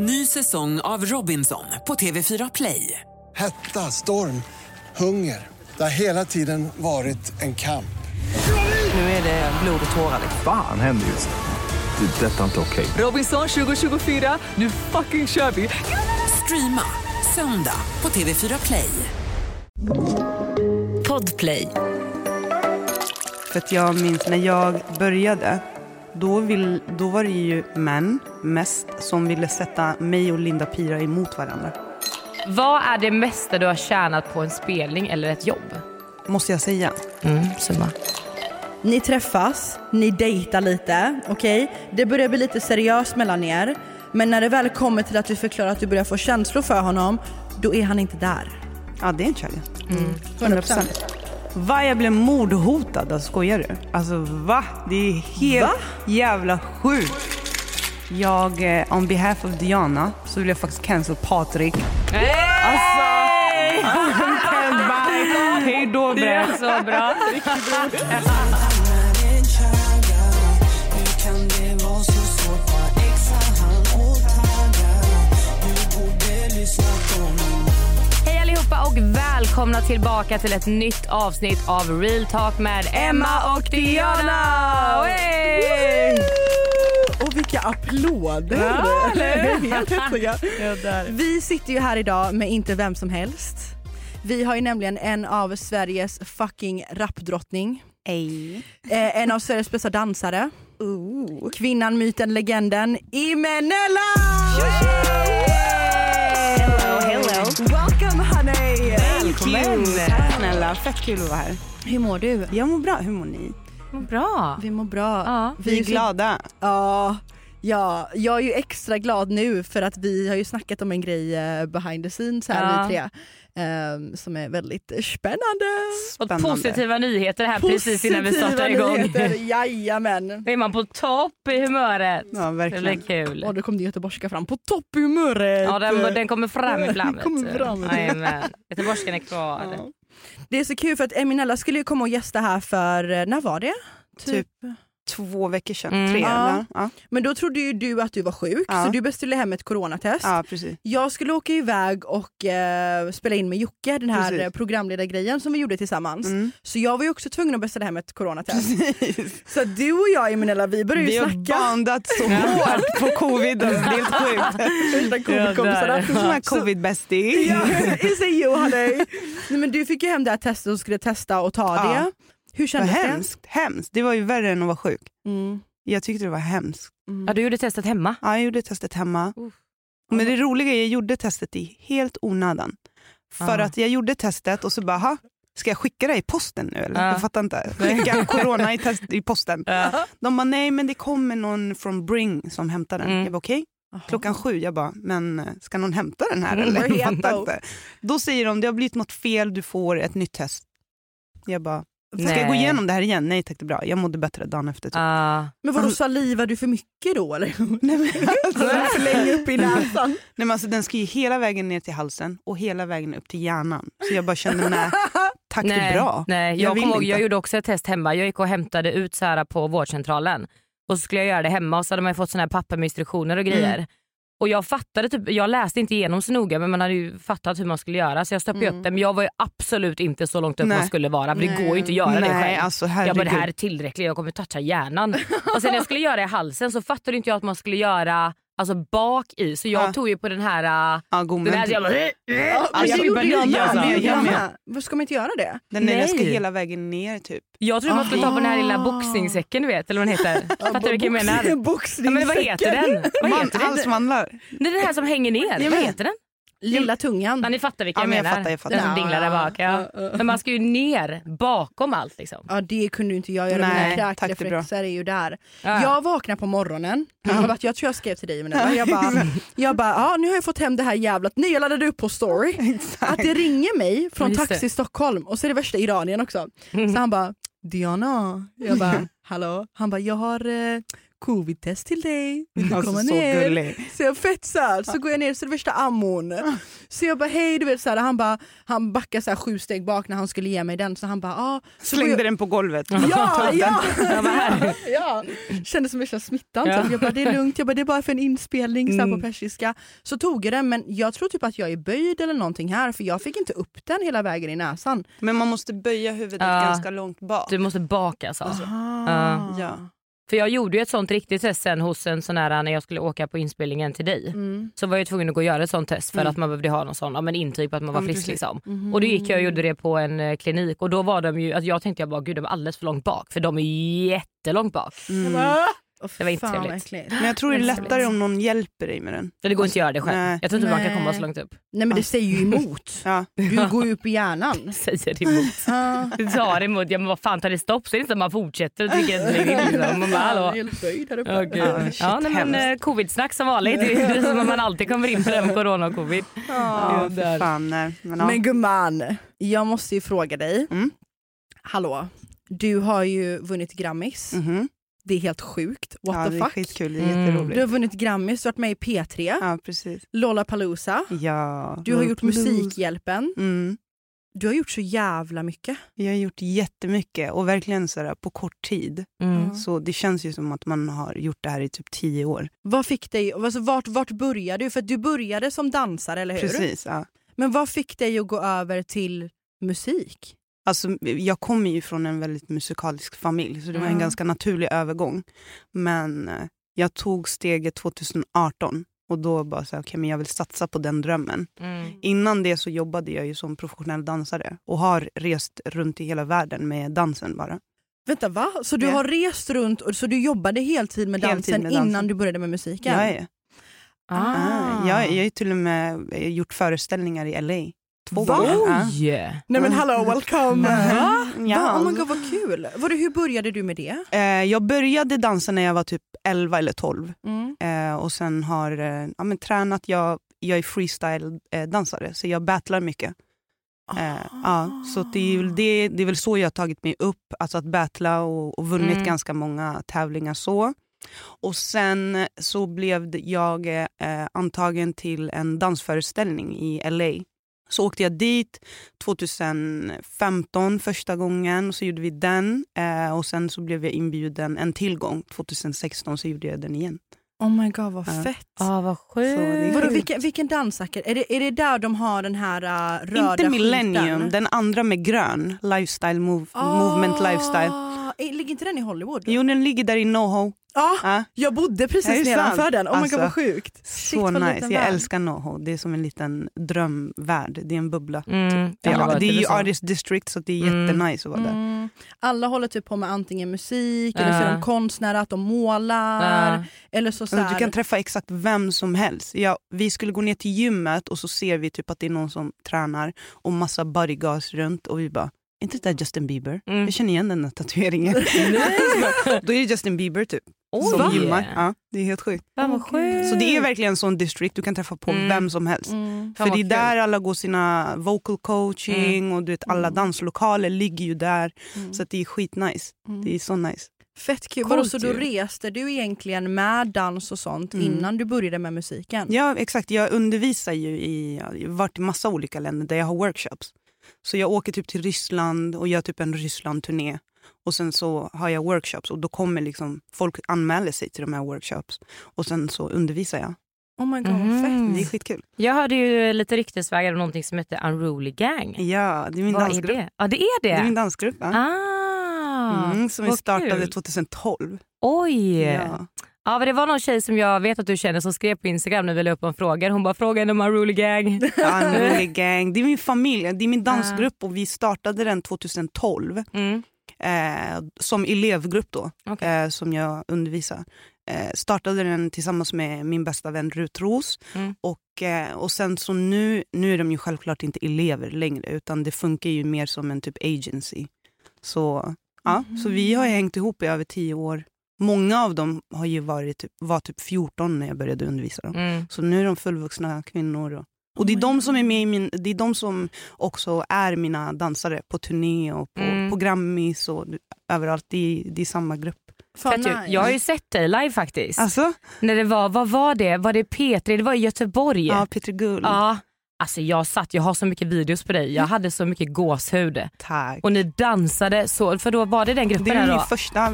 Ny säsong av Robinson på TV4 Play. Hetta, storm, hunger. Det har hela tiden varit en kamp. Nu är det blod och tårar. Fan händer just nu. Det. är Detta är inte okej. Robinson 2024, nu fucking kör vi! Streama söndag på TV4 Play. Podplay. För att jag minns när jag började, då, vill, då var det ju män mest som ville sätta mig och Linda Pira emot varandra. Vad är det mesta du har tjänat på en spelning eller ett jobb? Måste jag säga. Mm, summa. Ni träffas, ni dejtar lite, okej? Det börjar bli lite seriöst mellan er. Men när det väl kommer till att du förklarar att du börjar få känslor för honom, då är han inte där. Ja, det är en kärlek. Mm. 100%. Va, jag blev mordhotad. Alltså, skojar du? Alltså va? Det är helt Va? jävla sjukt. Jag, eh, on behalf of Diana, så vill jag faktiskt cancel Patrik. Alltså, bye. Hej då Det är bre. så bra. Hej allihopa och välkomna tillbaka till ett nytt avsnitt av Real Talk med Emma och Diana. Hey! Vilka applåder! Ja, Helt. Vi sitter ju här idag med inte vem som helst. Vi har ju nämligen en av Sveriges fucking rapdrottning. Ej. Eh, en av Sveriges bästa dansare. Kvinnan, myten, legenden Imenella! Hello, hello. Welcome honey! Välkommen. Tack snälla, fett kul att vara här. Hur mår du? Jag mår bra, hur mår ni? Bra. Vi mår bra. Ja, Vi är glada. Ja, ja, jag är ju extra glad nu för att vi har ju snackat om en grej eh, behind the scenes här Ja. vi tre. ehm, som är väldigt spännande. Och Spännande. positiva nyheter här precis innan vi startar Positiva igång. nyheter, Jajamän. Då är man på topp i humöret. Ja, Det verkligen. blir kul. Och då kom det göteborgska fram på topphumöret. Ja, den, den kommer fram ibland. Jajamän. Göteborgskan är kvar. Ja. Det är så kul för att Eminella skulle ju komma och gästa här för, eh, när var det? Typ två veckor sedan, Mm. tre Ja. eller? Ja. Men då trodde ju du att du var sjuk Ja. så du beställde hem ett coronatest. ja, precis. Jag skulle åka iväg och eh, spela in med Jocke, den här Precis. eh, programledargrejen som vi gjorde tillsammans. Mm. Så jag var ju också tvungen att beställa hem ett coronatest. Precis. så du och jag Eminella vi började Vi ju har snacka. bandat så hårt på covid, alltså, det är helt sjukt. Värsta covidkompisarna. Ja, covid-bestie. Ja, is it you honey? Nej, men du fick ju hem det här testet och skulle testa och ta det. Hur kändes det? hemskt, hemskt. Det var ju värre än att vara sjuk. Mm. Jag tyckte det var hemskt. Ja, du gjorde testet hemma. Ja, jag gjorde testet hemma. Uff. Men det roliga är att jag gjorde testet i helt onödan. För Ja. att jag gjorde testet och så bara, "Ha, ska jag skicka det i posten nu eller? Ja. Jag fattar inte. Skicka corona i, test, i posten. De bara, nej men det kommer någon från Bring som hämtar den. Mm. Jag bara, okej. Klockan sju, jag bara, men eh, ska någon hämta den här Mm, eller? Jag fattar inte. Då säger de, det har blivit något fel, du får ett nytt test. Jag bara, ska jag gå Nej. igenom det här igen? Nej tack det är bra. Jag mådde bättre dagen efter. Typ. Ah. Men vadå salivar du för mycket då eller? Nej, men, alltså, för länge upp i näsan. Nej, men alltså, den ska ju hela vägen ner till halsen och hela vägen upp till hjärnan. Så jag bara kände, nej, tack det är Nej, bra. nej. Jag Jag, ihåg, jag gjorde också ett test hemma. Jag gick och hämtade ut så här på vårdcentralen och så skulle jag göra det hemma och så hade man ju fått såna här papper med instruktioner och grejer. Mm. Och jag fattade typ, jag läste inte igenom så noga men man hade ju fattat hur man skulle göra så jag stoppade Mm. upp det men jag var ju absolut inte så långt upp Nej. man skulle vara för det går ju inte att göra det nej, själv. alltså Jag bara det här är tillräckligt, jag kommer toucha hjärnan. och sen när jag skulle göra det i halsen så fattade inte jag att man skulle göra alltså bak i så jag Ja. tog ju på den här... Ja, Den här jag bara, Ja, Alltså, jag gjorde jag med. Jag med. ska man inte göra det? Den, nej. den ska hela vägen ner typ. Jag trodde man skulle ta på den här lilla boxningssäcken du vet eller vad den heter. Fattar du vilken jag menar? Ja, men vad heter den? Vad Man, heter den? halsmandlar. Det är den här som hänger ner. Vad heter den? Lilla tungan. Ja, ni fattar vilka Ja, jag men jag menar. fattar, jag fattar. Den som dinglar där bak. Ja. Men man ska ju ner bakom allt liksom. Ja det kunde inte jag göra, Nej, mina kräkreflexer är ju där. Ja. Jag vaknar på morgonen, jag, jag tror jag skrev till dig men jag bara, jag bara ja, nu har jag fått hem det här jävlat, nej jag laddade upp på story. Att det ringer mig från. Taxi Stockholm och så är det värsta Iranien också. Så han bara Diana, jag bara hallå, han bara jag har eh, covid-test till dig, vill du Alltså, komma så ner? gullig. Så jag fett söt, så går jag ner så det värsta ammon. Så jag bara hej, du vet så här, han, bara, han backar så här, sju steg bak när han skulle ge mig den så han bara ah. Så Slängde jag, den på golvet. Ja, ja! Ja, ja. Kändes som värsta smittan. Ja. typ. Jag bara det är lugnt, jag bara, det är bara för en inspelning så här, Mm. på persiska. Så tog jag den men jag tror typ att jag är böjd eller någonting här för jag fick inte upp den hela vägen i näsan. Men man måste böja huvudet Ja. ganska långt bak. Du måste baka alltså. Aha. Ja. För jag gjorde ju ett sånt riktigt test sen hos en sån här när jag skulle åka på inspelningen till dig. Mm. Så var jag tvungen att gå och göra ett sånt test för Mm. att man behövde ha någon sån ja, men intyg på att man var Ja, frisk. Liksom. Mhm. Och då gick jag och gjorde det på en eh, klinik och då var de ju, alltså jag tänkte jag bara gud de är alldeles för långt bak för de är jättelångt bak. Jag "Ah!" Åh, Det var inte trevligt. Men jag tror det är lättare om någon hjälper dig med den. Så det går inte att göra det själv. Nej. Jag tror inte man kan komma så långt upp. Nej men det säger ju emot. Ja. Du går ju upp i hjärnan. Säger emot. Ah. Du tar emot, ja men vad fan tar det stopp så är det inte att man fortsätter och trycker ett lägg in liksom. Man bara hallå. Helt böjd här uppe. Ja, gud. Ja, shit, ja, nej, men eh, covid-snack som vanligt. Det är som att man alltid kommer in på det med corona och covid. Ja, Ja, för fan. Nej. Men, ja. Men gumman, jag måste ju fråga dig. Mm. Hallå, du har ju vunnit Grammis. Mhm. Det är helt sjukt. What ja, the det är fuck? skitkul, det är Mm. Du har vunnit Grammis, du har varit med i P3, Ja, precis. Lollapalooza. Ja. Du har gjort. Musikhjälpen. Mm. Du har gjort så jävla mycket. Jag har gjort jättemycket och verkligen så där, på kort tid. Mm. Så det känns ju som att man har gjort det här i typ tio år. Vad fick dig, alltså vart, vart började du? För att du började som dansare, eller hur? Precis. Ja. Men vad fick dig att gå över till musik? Alltså, jag kommer ju från en väldigt musikalisk familj så det var en Mm. ganska naturlig övergång. Men eh, jag tog steget 2018 och då bara så här, okay, men jag vill satsa på den drömmen. Mm. Innan det så jobbade jag ju som professionell dansare och har rest runt i hela världen med dansen bara. Vänta va? Så du Ja. har rest runt och så du jobbade heltid med Heltid dansen med dansen. innan du började med musiken? Jag är. Ah. Ah. Jag, jag har ju till och med eh, gjort föreställningar i LA. Två Va? gånger. Ja. Oj! Nej men hallå, welcome! Va? Ja, Va? Oh my god vad kul! Var det, hur började du med det? Eh, jag började dansa när jag var typ 11 eller 12 Mm. eh, och sen har eh, ja, men tränat. Jag, jag är freestyle-dansare så jag battlar mycket. Eh, ja, så det, är, väl det, det är väl så jag har tagit mig upp, alltså att battla och, och vunnit Mm. ganska många tävlingar så. Och sen så blev jag eh, antagen till en dansföreställning i LA. Så åkte jag dit 2015 första gången, så gjorde vi den. Eh, och sen så blev jag inbjuden en till gång 2016, så gjorde jag den igen. Oh my god vad Ja. fett! Ah, vad sjukt. Vadå, vilken, vilken dansackel? Är det, är det där de har den här uh, röda Inte Millennium, skylten? den andra med grön. Lifestyle move, Ah, Movement lifestyle. eh, Ligger inte den i Hollywood? Jo, den ligger där i NoHo. Ja, Ja. jag bodde precis det nedanför sant? den. Oh my Alltså, god vad sjukt. Shit, Så vad nice. Jag värld. älskar NoHo. Det är som en liten drömvärld. Det är en bubbla. Mm. Det Aldrig är, det är ju. Artist District så det är Mm. jättenice att vara där. Mm. Alla håller typ på med antingen musik eller så är de konstnärer, att de målar. Ja. Eller så, så Alltså, här, du kan träffa exakt vem som helst. Ja, vi skulle gå ner till gymmet och så ser vi typ att det är någon som tränar och massa bodyguards runt och vi bara, inte det där Justin Bieber? Mm. Jag känner igen den där tatueringen. Då är det Justin Bieber typ. Oj. som gymmar. Ja, det är helt sjukt. Fan vad sjukt. Så det är verkligen en sån district du kan träffa på Mm. vem som helst. Mm. För det är kul. där alla går sina vocal coaching Mm. och du vet, alla danslokaler ligger ju där. Mm. Så att det är skitnice. Mm. Det är så nice. Fett kul. Vadå, så då reste du egentligen med dans och sånt Mm. innan du började med musiken? Ja exakt, jag undervisar ju i, jag har varit i massa olika länder där jag har workshops. Så jag åker typ till Ryssland och gör typ en Ryssland-turné. Och sen så har jag workshops och då kommer liksom folk anmäler sig till de här workshops. Och sen så undervisar jag. Oh my god vad fett. Det är skitkul. Jag hörde ju lite ryktesvägar om någonting som heter Unruly Gang. Ja, det är min Vad är dansgrupp. det? Ja det är det? Det är min dansgrupp. Ja. Ah, Mm, som vi startade kul. 2012. Oj! Ja. Ja, men det var någon tjej som jag vet att du känner som skrev på Instagram när vi la upp en fråga. Hon bara fråga henne om Unruly Gang. Unruly gang. Det är min familj, det är min dansgrupp och vi startade den 2012 Mm. Eh, som elevgrupp då, Okej. eh, som jag undervisar. Eh, startade den tillsammans med min bästa vän Rut Ros. Mm. Och, eh, och sen så nu, nu är de ju självklart inte elever längre utan det funkar ju mer som en typ agency. Så, ja, så vi har hängt ihop i över tio år. Många av dem har ju varit typ, var typ 14 när jag började undervisa dem. Mm. Så nu är de fullvuxna kvinnor. Och, och det är de som är med i min, det är de som också är mina dansare på turné och på, Mm. på Grammis och överallt. Det är, det är samma grupp. Fan. Jag har ju sett dig live faktiskt. Alltså? När det var, vad var det? Var det P3? Det var i Göteborg. Ja, Peter Gull. Ja. Alltså jag satt, jag har så mycket videos på dig. Jag hade så mycket gåshud. Tack. Och ni dansade så, för då var det den gruppen Det är min då? första,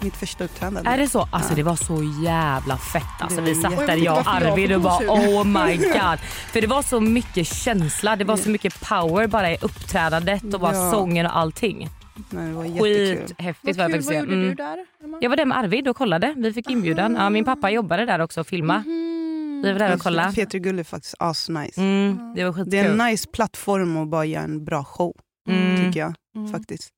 mitt första uppträdande. Är det så? Alltså det var så jävla fett. Alltså, vi satt där jag och Arvid och bara oh my god. För det var så mycket känsla, det var så mycket power bara i uppträdandet och bara Ja. sången och allting. Nej, det var jättekul. Skithäftigt Vad vad gjorde Mm. du där? Emma? Jag var där med Arvid och kollade. Vi fick inbjudan. Ja, min pappa jobbade där också och filma. Vi var där och kollade. Peter Gull är faktiskt asnice. Mm, det var skitkul. Det är en nice plattform att bara göra en bra show. Mm. Tycker jag Mm. faktiskt.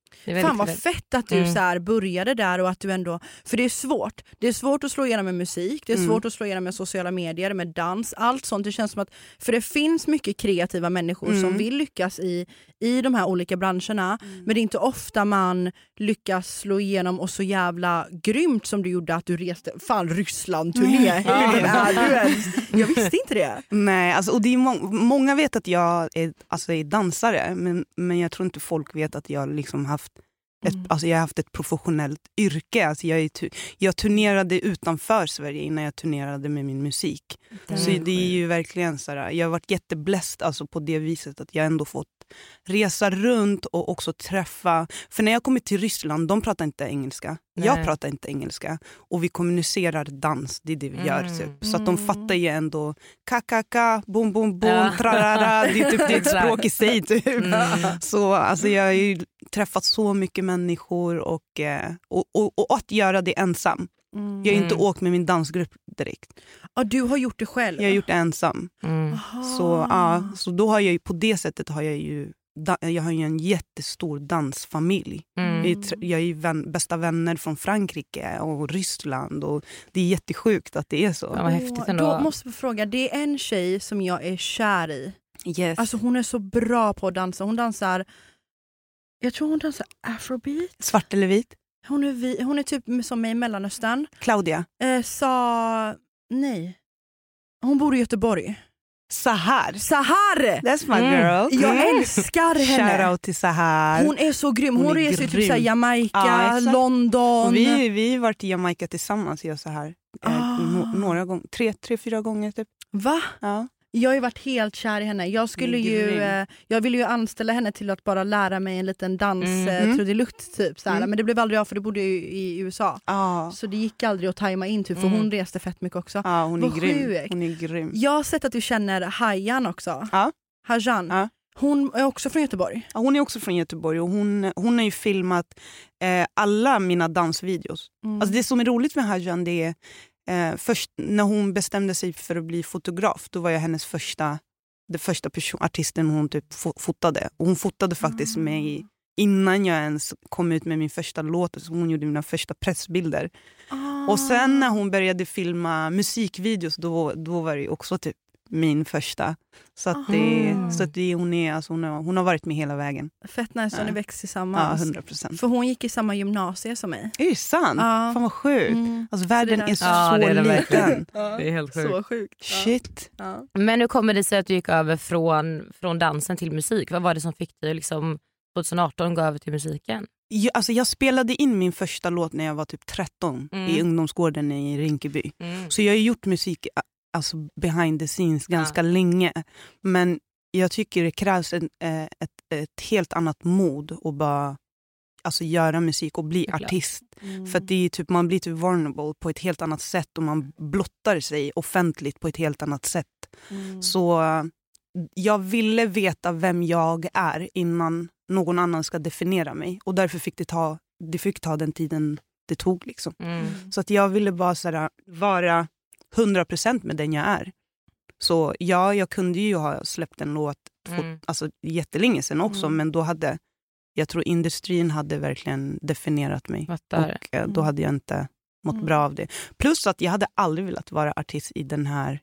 Fan vad fett att du Mm. så här började där och att du ändå, för det är svårt. Det är svårt att slå igenom med musik, det är Mm. svårt att slå igenom med sociala medier, med dans, allt sånt. Det känns som att, för det finns mycket kreativa människor som Mm. vill lyckas i, i de här olika branscherna. Men det är inte ofta man lyckas slå igenom och så jävla grymt som du gjorde att du reste, fan Ryssland-turné, hur är du ens? Jag visste inte det. Nej, alltså, och det är må- många vet att jag är, alltså, är dansare men, men jag tror inte folk vet att jag liksom haft ett, Mm. alltså, jag har haft ett professionellt yrke. Alltså, jag, jag turnerade utanför Sverige innan jag turnerade med min musik. Så det är ju verkligen så här, jag har varit jättebläst alltså, på det viset att jag ändå fått resa runt och också träffa... För när jag kommer till Ryssland, de pratar inte engelska. Jag Nej. pratar inte engelska. Och vi kommunicerar dans, det är det vi gör. Mm. Typ. Så att de fattar ju ändå kakaka, boom boom boom, Ja. trarara. Det är typ det är ett språk i sig. Typ. Mm. Så alltså, jag har ju träffat så mycket människor och, eh, och, och, och att göra det ensam. Jag har inte Mm. åkt med min dansgrupp direkt. Ja, du har gjort det själv? Jag har gjort det ensam. Mm. Aha. Så, ja, så då har jag på det sättet har jag ju jag har ju en jättestor dansfamilj. Mm. Jag är, jag är vän, bästa vänner från Frankrike och Ryssland. Och det är jättesjukt att det är så. Ja, häftigt ändå. Då måste jag fråga, det är en tjej som jag är kär i. Yes. Alltså hon är så bra på att dansa. Hon dansar, jag tror hon dansar afrobeat. Svart eller vit? Hon är, vi, hon är typ som mig i Mellanöstern. Claudia? Eh, sa, nej. Hon bor i Göteborg. Sahar? Sahar! That's my Mm. girl. Jag Mm. älskar henne. Shoutout till Sahar. Hon är så grym. Hon, Hon reser ju typ grym. såhär Jamaica, Ja. London. Och vi, vi har varit i Jamaica tillsammans, jag och Sahar. Eh, Ah. no, några gånger, tre, tre, fyra gånger typ. Va? Ja. Jag har ju varit helt kär i henne. Jag, skulle ju, eh, jag ville ju anställa henne till att bara lära mig en liten dans Mm. eh, Mm. trudelutt typ. Såhär. Mm. Men det blev aldrig av för det bodde ju i USA. Ja. Så det gick aldrig att tajma in typ, för Mm. hon reste fett mycket också. Ja, hon är Vad grym. Hon är grym. Jag har sett att du känner Hajan också. Ja. Hajan. Ja. Hon är också från Göteborg. Ja, hon är också från Göteborg och hon, hon har ju filmat eh, alla mina dansvideos. Mm. Alltså det som är roligt med Hajan det är eh, först när hon bestämde sig för att bli fotograf, då var jag hennes första, den första person, artisten hon typ fo- fotade. Och hon fotade faktiskt mig innan jag ens kom ut med min första låt. Så hon gjorde mina första pressbilder. Ah. Och sen när hon började filma musikvideos, då, då var det också typ min första. Så att, det, Aha. så att det, hon, är, alltså hon, har, hon har varit med hela vägen. Fett nice, har ni Ja. växt Ja, tillsammans. 100 procent. för hon gick i samma gymnasie som mig. Är det sant? Ja. Fan vad sjukt. Mm. Alltså, världen där- är så Ja, det är det verkligen. liten. Det är helt sjukt. Så sjukt. Ja. Shit. Ja. Men hur kommer det sig att du gick över från, från dansen till musik? Vad var det som fick dig liksom 2018 gå över till musiken? Jag, alltså, jag spelade in min första låt när jag var typ 13 Mm. i ungdomsgården i Rinkeby. Så jag har gjort musik alltså, behind the scenes ganska länge. Men jag tycker det krävs en, eh, ett, ett helt annat mod att bara alltså, göra musik och bli artist. Mm. För det är typ, man blir typ vulnerable på ett helt annat sätt och man blottar sig offentligt på ett helt annat sätt. Mm. Så jag ville veta vem jag är innan någon annan ska definiera mig. Och därför fick det ta, det fick ta den tiden det tog. Liksom. Mm. Så att jag ville bara sådär, vara 100% med den jag är. Så ja, jag kunde ju ha släppt en låt Mm. alltså, jättelänge sedan också, Mm. men då hade, jag tror industrin hade verkligen definierat mig. Fattar. Och eh, då Mm. hade jag inte mått Mm. bra av det. Plus att jag hade aldrig velat vara artist i den här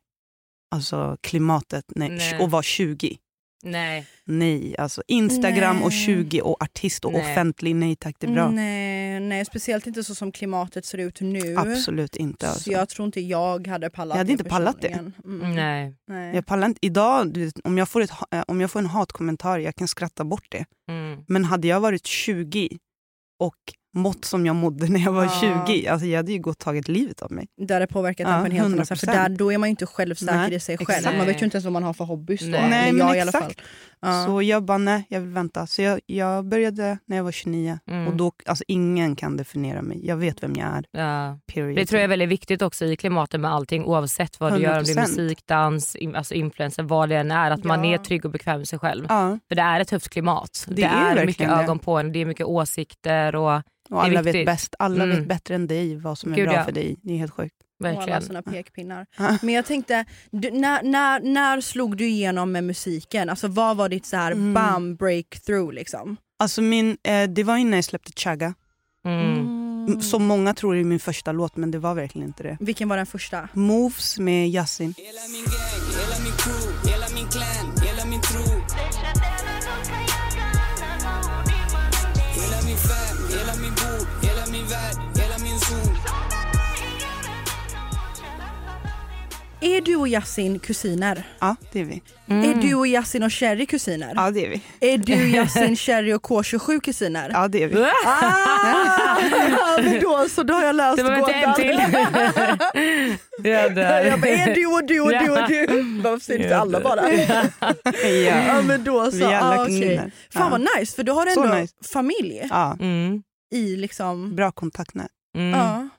alltså, klimatet när, och vara 20. Nej. Nej, alltså Instagram och Nej. 20 och artist och Nej. offentlig, nej tack det är bra. Nej, nej, speciellt inte så som klimatet ser ut nu. Absolut inte. Alltså. Så jag tror inte jag hade pallat Jag hade inte pallat det. Mm. Nej. Nej. Jag pallar inte. Idag, vet, om, jag får ett, eh, om jag får en hatkommentar, jag kan skratta bort det. Mm. Men hade jag varit 20 och mått som jag mådde när jag var Ja. 20. Alltså jag hade ju gått tagit livet av mig. Där det påverkat Ja, en på en helt annan sätt. För 100%. där, då är man ju inte självsäker Nej, i sig själv. exakt. Man vet ju inte ens vad man har för hobbys. Nej. Nej, jag men exakt. Ja. Så jag bara, nej, jag vill vänta. Så jag, jag började när jag var 29. Mm. Och då, alltså ingen kan definiera mig. Jag vet vem jag är. Ja. Period. Det tror jag är väldigt viktigt också i klimatet med allting oavsett vad du gör, om det är 100%. musik, dans, in, alltså influencer, vad det än är. Att man är trygg och bekväm med sig själv. För det är ett tufft klimat. Det, Det är är, mycket ögon på en, det är mycket åsikter och och alla vet bäst. Alla Mm. vet bättre än dig vad som är Gud, bra ja. för dig. Det är helt sjukt. Och alla verkligen. såna pekpinnar. Men jag tänkte, du, när, när, när slog du igenom med musiken? Alltså vad var ditt så här Mm. bam breakthrough liksom? Alltså min, eh, det var innan jag släppte Chaga. Mm. Som många tror är min första låt, men det var verkligen inte det. Vilken var den första? Moves med Yasin. Hela min gang, hela min crew, hela min clan, Är du och Yasin kusiner? Ja, det är vi. Är du och Yasin och Cherry kusiner? Ja, det är vi. Är du, Yasin, Cherry och K27 kusiner? Ja, det är vi. Ah, men då så, då har jag löst Det var inte en gåtan. till. jag bara, är du och du och du och du? Varför säger inte alla bara? Ja men då så. Vi alla ah, kusiner. Fan vad nice för du har ändå nice. familj Ja, Mm. i liksom... bra kontaktnät. Mm. Ja,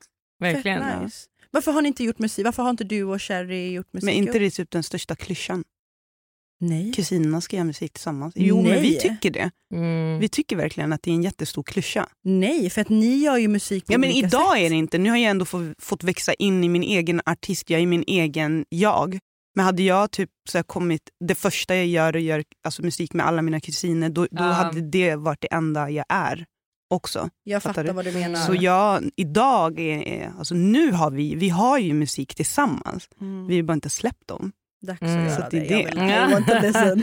Verkligen. fett nice. Varför har ni inte gjort musik? Varför har inte du och Cherry gjort musik? Men inte det typ den största klyschan. Nej. Kusinerna ska göra musik tillsammans. Jo, men vi Nej. tycker det. Mm. Vi tycker verkligen att det är en jättestor klyscha. Nej, för att ni gör ju musik på Ja, men olika idag sätt. är det inte. Nu har jag ändå få, fått växa in i min egen artist. Jag är min egen jag. Men hade jag typ så här kommit, det första jag gör och gör alltså musik med alla mina kusiner, då, då Ja. hade det varit det enda jag är också. Jag Fattar fattar du? vad du menar. Så jag, idag, är, alltså nu har vi, vi har ju musik tillsammans. Mm. Vi har bara inte släppt dem. Dags Mm. att Så göra det det. Jag, vill, I want to listen.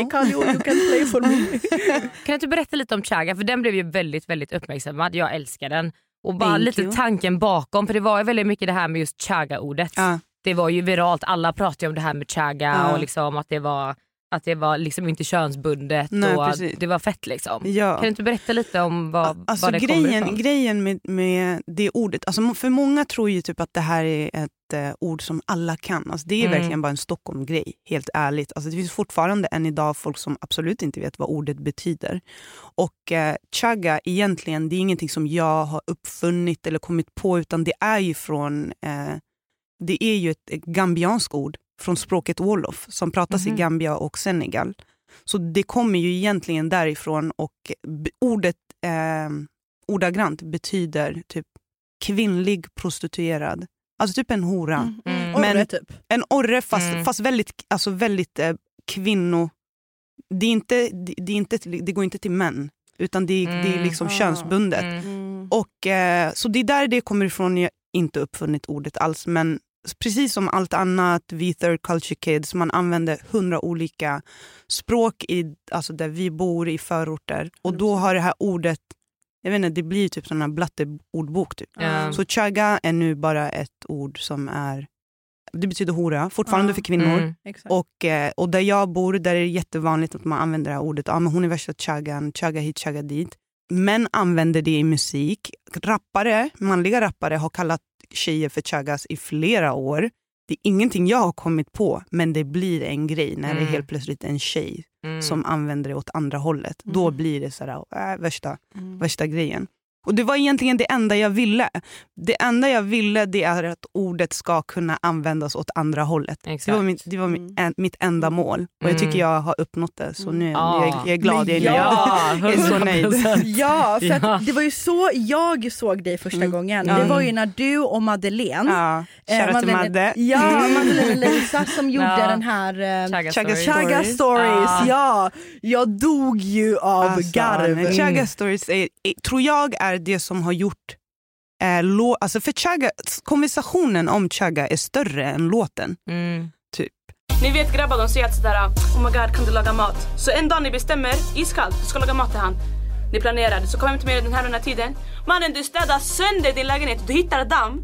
I call you, you can play for me. Kan du inte berätta lite om Chaga? För den blev ju väldigt, väldigt uppmärksammad. Jag älskar den. Och bara Thank lite you. tanken bakom. För det var ju väldigt mycket det här med just Chaga-ordet. Ja. Det var ju viralt. Alla pratade om det här med Chaga Ja. och liksom att det var, att det var liksom inte könsbundet. Nej, och. Det var fett liksom. Ja. Kan du inte berätta lite om vad, Alltså vad det kommer grejen, ifrån? grejen med, med det ordet, alltså för många tror ju typ att det här är ett eh, ord som alla kan. Alltså det är Mm. verkligen bara en Stockholm-grej, helt ärligt. Alltså det finns fortfarande än idag folk som absolut inte vet vad ordet betyder. Och eh, chaga, egentligen, det är ingenting som jag har uppfunnit eller kommit på, utan det är ju från, eh, det är ju ett gambianskt ord från språket wolof som pratas Mhm. i Gambia och Senegal. Så det kommer ju egentligen därifrån och ordet eh, ordagrant betyder typ kvinnlig prostituerad. Alltså typ en hora. Mm. Orre Men- typ. En orre fast, Mm. fast väldigt, alltså väldigt eh, kvinno... Det, är inte, det, det, är inte, det går inte till män, utan det, är- det är Mm. liksom Ah. könsbundet. Mm. Och, eh, så det är där det kommer ifrån. Jag har inte uppfunnit ordet alls. Men precis som allt annat, vi third culture kids, man använder hundra olika språk i, alltså där vi bor i förorter. Och då har det här ordet, jag vet inte, det blir typ sån här blatteordbok. Typ. Ja. Så chaga är nu bara ett ord som är, det betyder hora, fortfarande Ja. för kvinnor. Mm. Och, eh, och där jag bor där är det jättevanligt att man använder det här ordet. Ja, men hon är värsta chagan, chaga hit, chaga dit. Män använder det i musik. Rappare, manliga rappare har kallat tjejer för chagas i flera år. Det är ingenting jag har kommit på, men det blir en grej när det Mm. är helt plötsligt en tjej Mm. som använder det åt andra hållet. Då Mm. blir det så där, äh, värsta, Mm. värsta grejen. Och Det var egentligen det enda jag ville. Det enda jag ville det är att ordet ska kunna användas åt andra hållet. Exakt. Det var, mitt, det var mitt, Mm. en, mitt enda mål. Och jag tycker jag har uppnått det. Så nu är jag, Ja. jag, jag är glad, jag är nöjd. Ja, Jag är så nöjd. 100%. Ja, för det var ju så jag såg dig första Mm. gången. Det var ju när du och Madeleine Ja, Eh, Madeleine- Madde. Ja, Madeleine och Lisa som gjorde Ja. den här eh, Chaga Chaga story. Chaga Stories. stories. Ah. Ja, jag dog ju av Alltså, garv. Chaga Stories är, är, tror jag är det som har gjort eh, lå, alltså för Chaga, konversationen om Chaga är större än låten. Mm. Ni vet grabbar de säger alltid sådär Oh my god kan du laga mat? Så en dag ni bestämmer iskallt du ska laga mat till han. Ni planerade så kom hem till mig den här den här tiden. Mannen du städar sönder din lägenhet. Du hittar damm.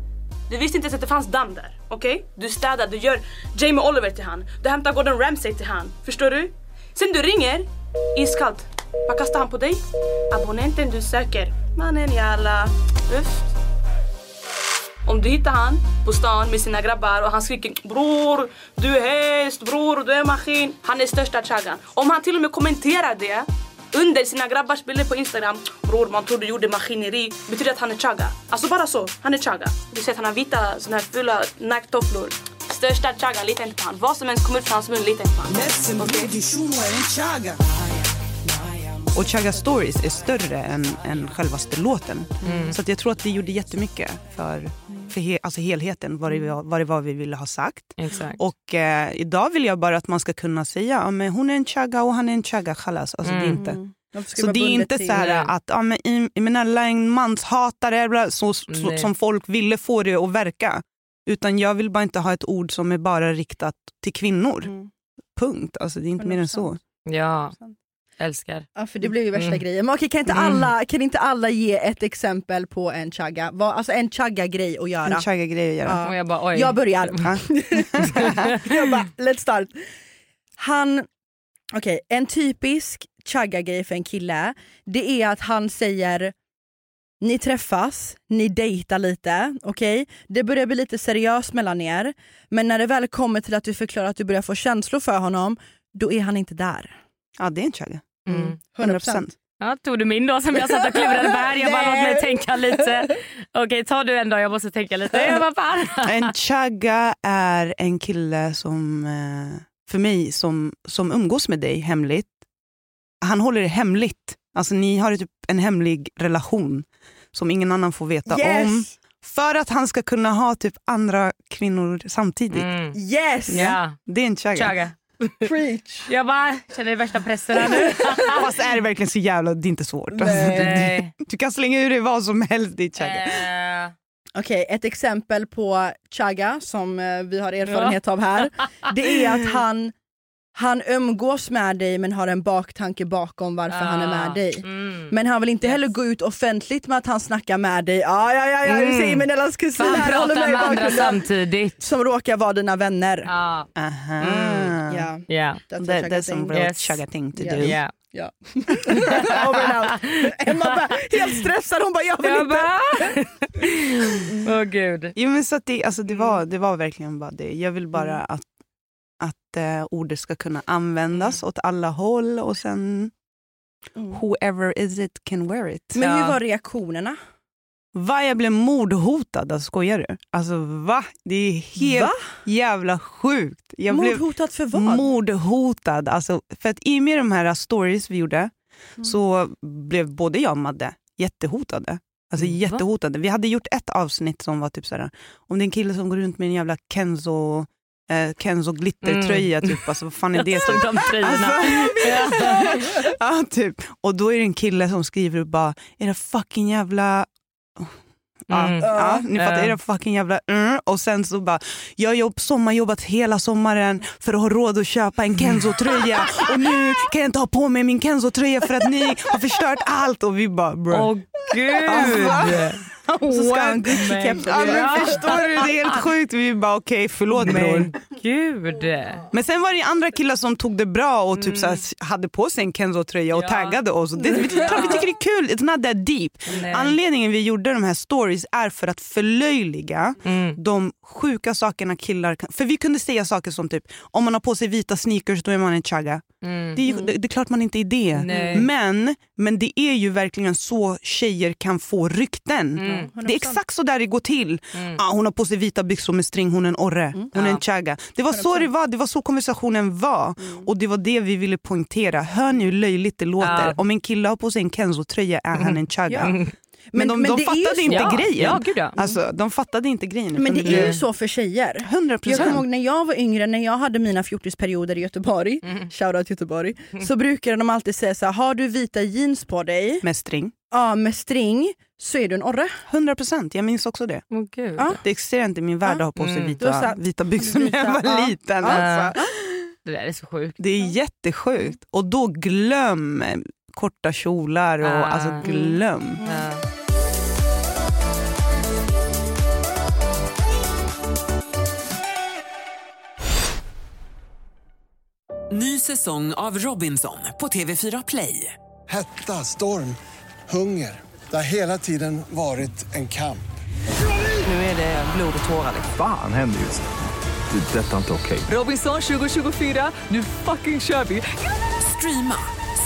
Du visste inte ens att det fanns damm där. Okej? Du städar, du gör Jamie Oliver till han. Du hämtar Gordon Ramsay till han. Förstår du? Sen du ringer iskallt. Vad kastar han på dig? Abonnenten du söker. Mannen jalla. Uff. Om du hittar han på stan med sina grabbar och han skriker bror, du är häst, bror, du är maskin. Han är största chaggan. Om han till och med kommenterar det under sina grabbars bilder på Instagram. Bror, man tror du gjorde maskineri. Betyder att han är chagga. Alltså bara så. Han är chagga. Du ser att han har vita såna här fula Nike-tofflor. Största chaggan, lita inte på han. Vad som helst kommer ut från hans mun, lita inte på han. Okej? Och Chaga Stories är större än, än självaste låten. Mm. Så att jag tror att det gjorde jättemycket för, för he, alltså helheten, vad det, var, vad det var vi ville ha sagt. Exakt. Och eh, idag vill jag bara att man ska kunna säga ja, men hon är en Chaga och han är en Chaga. Chalas. Alltså, det är inte. Så det är inte till- så att ja, men Im- Imenella är en manshatare så, så, som folk ville få det att verka. Utan jag vill bara inte ha ett ord som är bara riktat till kvinnor. Mm. Punkt. Alltså, det är inte mer än så. Ja, älskar. Ja, för det blev ju värsta Mm. grejen. Men okej, kan, inte alla, kan inte alla ge ett exempel på en chagga? Vad, alltså en chagga-grej att göra? En Chaga-grej att göra. Ja. Och jag bara oj. Jag börjar. Ja. jag bara, let's start. Han, okej, en typisk chagga-grej för en kille, det är att han säger ni träffas, ni dejtar lite, okej? Det börjar bli lite seriöst mellan er, men när det väl kommer till att du förklarar att du börjar få känslor för honom, då är han inte där. Ja, det är en Chaga. Mm. 100%. Ja, tog du min då som jag satt och klurade på här? Jag bara låt mig tänka lite. Okej, ta du en då, jag måste tänka lite. Jag bara. En chagga är en kille som, eh, för mig, som, som umgås med dig hemligt. Han håller det hemligt. Alltså ni har typ en hemlig relation som ingen annan får veta om. För att han ska kunna ha typ andra kvinnor samtidigt. Mm. Yes! Ja, Det är en chagga. chaga. Preach! Jag bara känner värsta pressen här nu. Fast är det verkligen så jävla, det är inte svårt. Alltså, Nej. du, du kan slänga ur dig vad som helst i chagga. Eh, Okej, ett exempel på chaga som eh, vi har erfarenhet av här. Det är att han, han umgås med dig men har en baktanke bakom varför han är med dig. Mm. Men han vill inte heller gå ut offentligt med att han snackar med dig. Ja, ja, ja, ja du Mm. ser Menellas kusin Fan här håller med med andra samtidigt. Som råkar vara dina vänner. Ja. Aha. Mm, Ja, Ja. that's a That, that's some real Yes. thing to Yes. do. Ja. Ja. Over and out. Emma bara helt stressad, hon bara jag vill Jag inte. bara... Åh gud. Jo, men så att det, alltså det, var, det var verkligen bara det. Jag vill bara Mm. att, att eh, ordet ska kunna användas åt alla håll och sen Mm. whoever is it can wear it. Men hur var reaktionerna? Va, jag blev mordhotad, alltså, skojar du? Alltså va? Det är helt Va? jävla sjukt. Jag blev Mordhotat för vad? mordhotad. Alltså, för att i och med de här stories vi gjorde Mm. så blev både jag och Madde jättehotade. Alltså Va? jättehotade. Vi hade gjort ett avsnitt som var typ såhär, om det är en kille som går runt med en jävla Kenzo, eh, Kenzo glittertröja, typ. alltså, vad fan är det? Som, de. Alltså, ja, typ. Och då är det en kille som skriver och bara, era fucking jävla Ja, Mm. ja, ni fattar, era fucking jävla mm. Och sen så bara, jag har jobb, sommarjobbat hela sommaren för att ha råd att köpa en Kenzo-tröja och nu kan jag inte ha på mig min Kenzo-tröja för att ni har förstört allt. Och vi bara bro. Åh gud. Så ska han? Gucci-keps Ja, men förstår du, det är helt sjukt. Vi bara okej, förlåt bror. Men gud. Men sen var det andra killar som tog det bra och typ så här, hade på sig en Kenzo-tröja och Ja. taggade oss. Och det, vi, vi tycker det är kul, it's not that deep. Nej. Anledningen vi gjorde de här stories är för att förlöjliga Mm. de sjuka sakerna killar kan... För vi kunde säga saker som typ, om man har på sig vita sneakers då är man en chagga. Mm. Det är, ju, det, det är klart man inte är det. Nej. Men, men det är ju verkligen så tjejer kan få rykten. Mm. Det är exakt så där det går till. Mm. Ah, hon har på sig vita byxor med string, hon är en orre, hon är Ja. en chagga. Det var så det var, det var så konversationen var. Och det var det vi ville poängtera. Hör ni hur löjligt det låter? Ja. Om en kille har på sig en Kenzo-tröja är han en chagga. Ja. Men, de, de det är fattade inte ja. grejen. Ja, gud ja. Alltså, de fattade inte grejen. Men det är ju så för tjejer. 100 Jag kommer ihåg när jag var yngre, när jag hade mina fjortisperioder i Göteborg, shoutout Göteborg, så brukade de alltid säga så här, har du vita jeans på dig, Med string. ja med string, så är du en orre. 100 procent, jag minns också det. Åh gud. Ja. Det existerar inte i min värld att ha på sig Mm. Vita, här- vita byxor när jag var Ja. liten. Ja. Alltså. Det där är så sjukt. Det är jättesjukt. Och då glöm korta kjolar och Ah. alltså glöm. Ja. Ny säsong av Robinson på TV4 Play. Hetta, storm, hunger. Det har hela tiden varit en kamp. Nu är det blod och tårar. liksom. Fan händer just nu. Det. är Detta är inte okej. Robinson 2024, nu fucking kör vi! Streama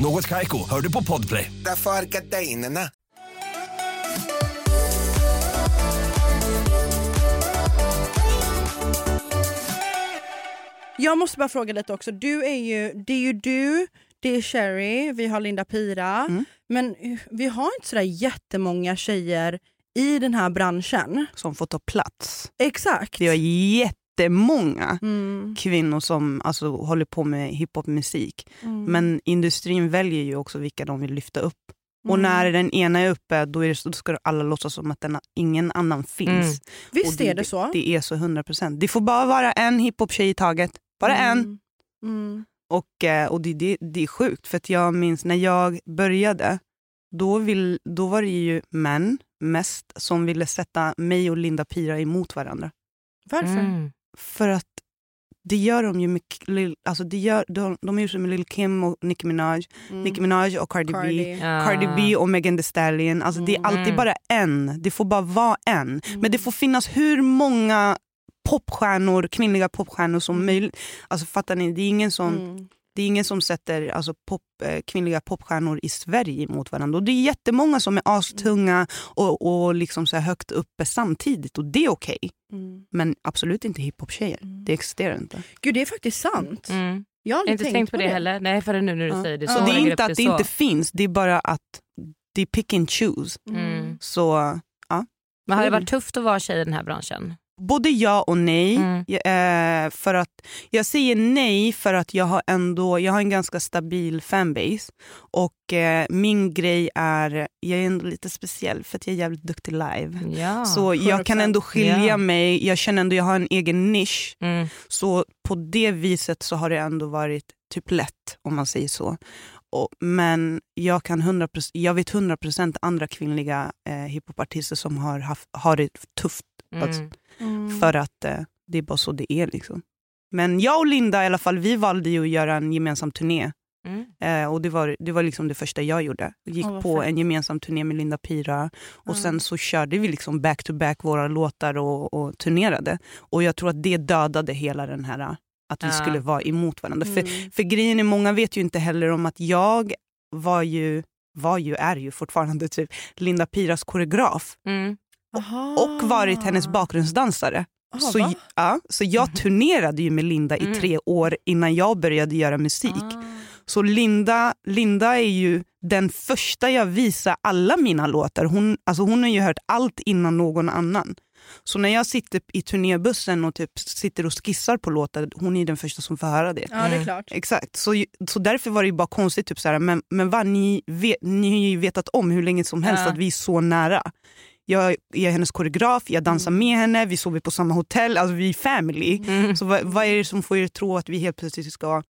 Något Kaiko, hör du på Podplay. Därför är gardinerna. Jag måste bara fråga lite också. Du är ju, det är ju du, det är Sherry, vi har Linda Pira. Mm. Men eh, vi har inte sådär jättemånga tjejer i den här branschen. Som får ta plats. Exakt. Vi har jättemånga Mm. kvinnor som alltså, håller på med hiphopmusik. Mm. Men industrin väljer ju också vilka de vill lyfta upp. Och Mm. när den ena är uppe då, är det, då ska alla låtsas som att den, ingen annan finns. Mm. Visst Och är det så? Det är så 100%. Det får bara vara en hiphop-tjej i taget. Bara en. Mm. Mm. Och, eh, och det, det, det är sjukt, för att jag minns när jag började, då, vill, då var det ju män mest som ville sätta mig och Linda Pira emot varandra. Varför? Mm. För att det gör de ju med, alltså det gör, de, de gör så med Lil Kim och Nicki Minaj, Mm. Nicki Minaj och Cardi, B. Cardi. Ja. Cardi B och Megan Thee Stallion. Alltså det är alltid Mm. bara en. Det får bara vara en. Men det får finnas hur många popstjärnor, kvinnliga popstjärnor som möjligt. Alltså fattar ni? Det är ingen som, Mm. Det är ingen som sätter alltså, pop, eh, kvinnliga popstjärnor i Sverige mot varandra. Och det är jättemånga som är astunga och, och liksom så här högt uppe samtidigt. Och det är okej. Mm. Men absolut inte hiphop-tjejer. Det existerar inte. Gud det är faktiskt sant. Mm. Jag har Jag har aldrig inte tänkt på det, heller. Nej, förrän nu när du Ja. säger det. Ja. Så Så det är inte att det så. inte finns, det är bara att det är pick and choose. Mm. Så Men har det varit tufft att vara tjej i den här branschen? Både ja och nej. Mm. Eh, för att, jag säger nej för att jag har ändå jag har en ganska stabil fanbase. Och eh, min grej är, jag är ändå lite speciell för att jag är jävligt duktig live. Ja. Så jag kan 100%. ändå skilja Ja. mig, jag känner ändå jag har en egen nisch. Mm. Så på det viset så har det ändå varit typ lätt om man säger så. Och, men jag, kan 100%, jag vet 100% andra kvinnliga eh, hiphopartister som har, haft, har det tufft Alltså, Mm. Mm. för att eh, det är bara så det är. Liksom. Men jag och Linda i alla fall, vi valde ju att göra en gemensam turné. Mm. Eh, och det var, det var liksom det första jag gjorde. Jag gick vad på fett. en gemensam turné med Linda Pira. Och Ja. sen så körde vi liksom back to back våra låtar och, och turnerade. Och jag tror att det dödade hela den här att vi Ja. skulle vara emot varandra. För, Mm. för grejen är, många vet ju inte heller om att jag var ju, var ju, är ju fortfarande typ Linda Piras koreograf. Mm. Aha. Och varit hennes bakgrundsdansare. Aha, Så, va? ja, så jag turnerade ju med Linda i Mm. tre år innan jag började göra musik. Ah. Så Linda, Linda är ju den första jag visar alla mina låtar. Hon, alltså hon har ju hört allt innan någon annan. Så när jag sitter i turnébussen och typ sitter och skissar på låtar, hon är den första som får höra det. Ja det är Mm. klart. Exakt, så, så därför var det ju bara konstigt. Typ så här, men men vad, ni, vet, ni har ju vetat om hur länge som helst Ja. att vi är så nära. Jag är hennes koreograf, jag dansar Mm. med henne, vi sover på samma hotell, alltså vi är family. Mm. Så vad, vad är det som får er att tro att vi helt plötsligt ska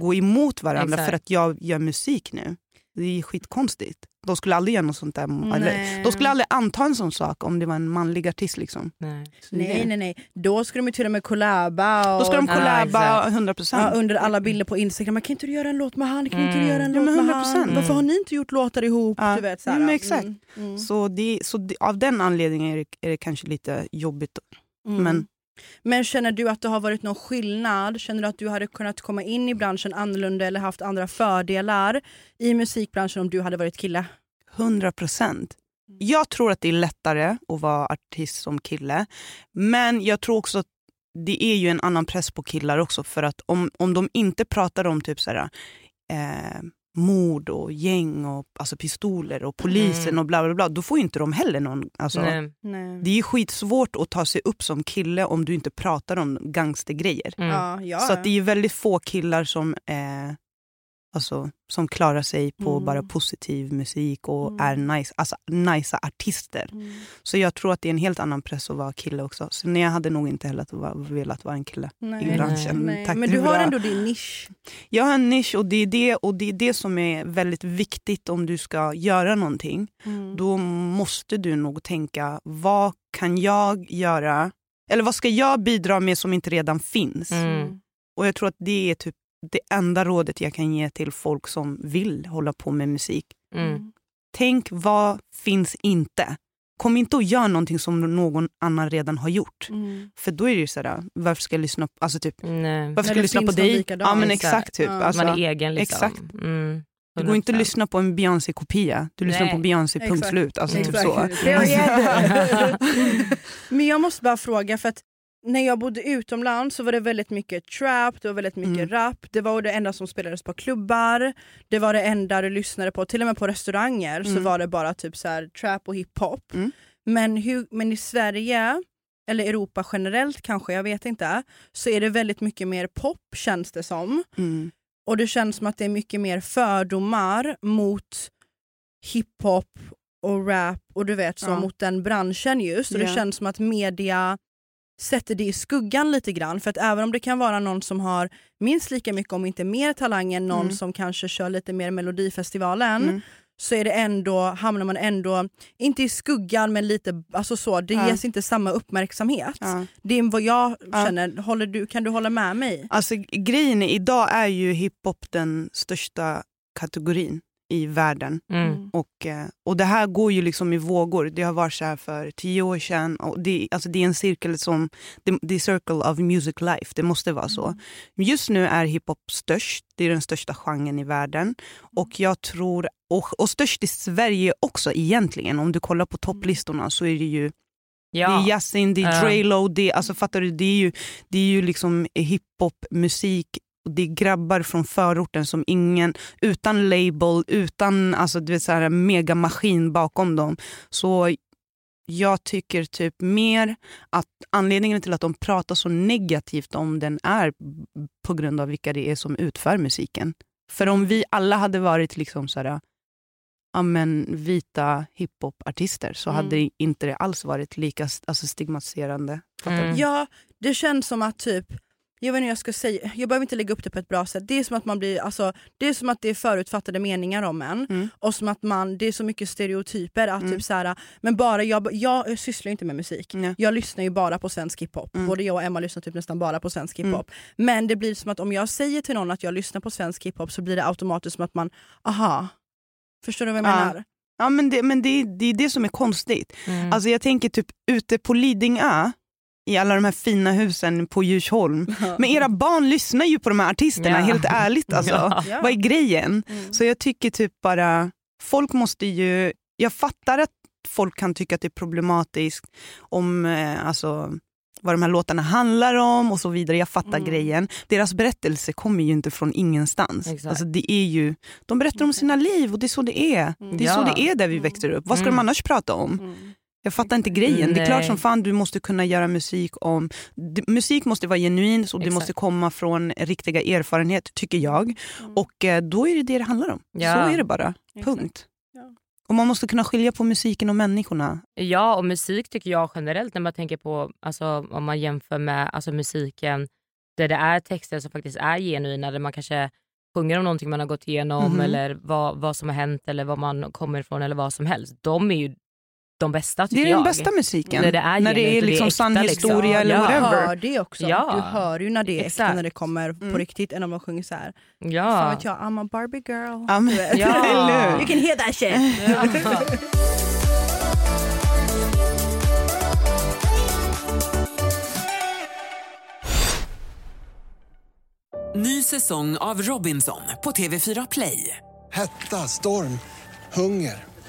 gå emot varandra Exakt. för att jag gör musik nu? Det är skitkonstigt. De skulle aldrig göra något sånt där. Nej. Eller, de skulle aldrig anta en sån sak om det var en manlig artist. Liksom. Nej. Nej nej nej. Då ska de ju till och med collaba. Och, Då ska de collaba exakt. 100%. Ja, under alla bilder på Instagram. Men Kan inte du göra en låt med han? Kan inte du Mm. göra en Ja, låt med 100%. han? Varför har ni inte gjort låtar ihop? Ja. Du vet, så Ja, exakt. Mm. Mm. Så, det, så det, av den anledningen är det, är det kanske lite jobbigt. Mm. Men Men känner du att det har varit någon skillnad? Känner du att du hade kunnat komma in i branschen annorlunda eller haft andra fördelar i musikbranschen om du hade varit kille? 100 procent. Jag tror att det är lättare att vara artist som kille. Men jag tror också att det är ju en annan press på killar också. För att om, om de inte pratar om typ så här, eh, mord och gäng och alltså pistoler och polisen Mm. och bla bla bla. Då får ju inte de heller någon... Alltså, Nej. Nej. det är ju skitsvårt att ta sig upp som kille om du inte pratar om gangstergrejer. Mm. Ja, ja. Så att det är ju väldigt få killar som, eh, alltså, som klarar sig på Mm. bara positiv musik och Mm. är nice, alltså, nice artister. Så jag tror att det är en helt annan press att vara kille också. Så nej, jag hade nog inte heller velat vara en kille Nej. i branschen. Nej. Tack, Men du har ändå din nisch. Jag har en nisch och det, är det, och det är det som är väldigt viktigt om du ska göra någonting. Mm. Då måste du nog tänka, vad kan jag göra? Eller vad ska jag bidra med som inte redan finns? Mm. Och jag tror att det är typ det enda rådet jag kan ge till folk som vill hålla på med musik. Mm. Tänk, vad finns inte? Kom inte och gör någonting som någon annan redan har gjort. Mm. För då är det sådär, varför ska jag lyssna på, alltså typ, Nej. varför ska jag lyssna på dig? Ja men Exakt. Typ. Ja. Alltså, Man är egen liksom. exakt. Mm. det går inte att 100%. lyssna på en Beyoncé-kopia. Du lyssnar Nej. på Beyoncé, punkt slut. Alltså, typ så. Men jag måste bara fråga, för att när jag bodde utomlands så var det väldigt mycket trap, det var väldigt mycket Mm. rap, det var det enda som spelades på klubbar, det var det enda du lyssnade på, till och med på restauranger så Mm. var det bara typ så här, trap och hiphop. Mm. Men, hur, men i Sverige, eller Europa generellt kanske, jag vet inte, så är det väldigt mycket mer pop känns det som. Mm. Och det känns som att det är mycket mer fördomar mot hiphop och rap och du vet så Ja. mot den branschen just. Och det Ja. känns som att media sätter det i skuggan lite grann. För att även om det kan vara någon som har minst lika mycket om inte mer talang än någon Mm. som kanske kör lite mer Melodifestivalen Mm. så är det ändå, hamnar man ändå, inte i skuggan men lite, alltså så, det Ja. ges inte samma uppmärksamhet. Ja. Det är vad jag Ja. känner, Håller du, kan du hålla med mig? Alltså, grejen idag är ju hiphop den största kategorin i världen. Mm. Och, eh, och det här går ju liksom i vågor. Det har varit så här för tio år sedan. Och det, alltså det är en cirkel som, det, är circle of music life. Det måste vara så. Men Just nu är hiphop störst. Det är den största genren i världen. Och jag tror, och, och störst i Sverige också egentligen. Om du kollar på topplistorna så är det ju Ja. det är Yasin, det är Ja. Drelo, det, är- alltså fattar du? Det är ju, det är ju liksom hiphop, musik, och det är grabbar från förorten som ingen, utan label, utan alltså, du vet, så här, megamaskin bakom dem. Så jag tycker typ mer att anledningen till att de pratar så negativt om den är på grund av vilka det är som utför musiken. För om vi alla hade varit liksom så här, ja, men, vita hiphopartister så Mm. hade inte det alls varit lika alltså, stigmatiserande. Mm. Ja, det känns som att typ jag vet inte jag ska säga, jag behöver inte lägga upp det på ett bra sätt. Det är som att man blir, alltså, det är som att det är förutfattade meningar om en. Mm. Och som att man, det är så mycket stereotyper. Att Mm. typ så här, men bara jag, jag sysslar ju inte med musik. Nej. Jag lyssnar ju bara på svensk hiphop. Mm. Både jag och Emma lyssnar typ nästan bara på svensk Mm. hiphop. Men det blir som att om jag säger till någon att jag lyssnar på svensk hiphop så blir det automatiskt som att man, aha. Förstår du vad jag Ja. menar? Ja, men det, men det, det är det som är konstigt. Mm. Alltså jag tänker typ ute på Lidingö, i alla de här fina husen på Djursholm. Men era barn lyssnar ju på de här artisterna, Ja. helt ärligt. Alltså. Ja. Vad är grejen? Mm. Så jag tycker typ bara, folk måste ju, jag fattar att folk kan tycka att det är problematiskt om eh, alltså, vad de här låtarna handlar om och så vidare. Jag fattar Mm. grejen. Deras berättelse kommer ju inte från ingenstans. Exakt. Alltså, det är ju, de berättar om sina liv och det är så det är. Mm. Det är så Ja. det är där vi växer upp. Vad ska Mm. de annars prata om? Mm. Jag fattar inte grejen. Det är klart Nej. som fan du måste kunna göra musik om... Musik måste vara genuin och det måste komma från riktiga erfarenhet, tycker jag. Mm. Och eh, då är det det det handlar om. Ja. Så är det bara. Punkt. Ja. Och man måste kunna skilja på musiken och människorna. Ja, och musik tycker jag generellt när man tänker på, alltså, om man jämför med alltså, musiken där det är texter som faktiskt är genuina, där man kanske sjunger om någonting man har gått igenom Mhm. eller vad, vad som har hänt eller var man kommer ifrån eller vad som helst. De är ju de bästa Det tycker är jag. den bästa musiken. När det är när det är det är liksom äkta, sann liksom. historia eller Ja. Du whatever. hör det också. Ja. Du hör ju när det är äkta, när det kommer Mm. på riktigt än om de sjunger så här. Fan Ja. vet jag, I'm a Barbie girl. Vet. Ja. You can hear that shit. Ja. Ny säsong av Robinson på TV4 Play. Hetta, storm, hunger.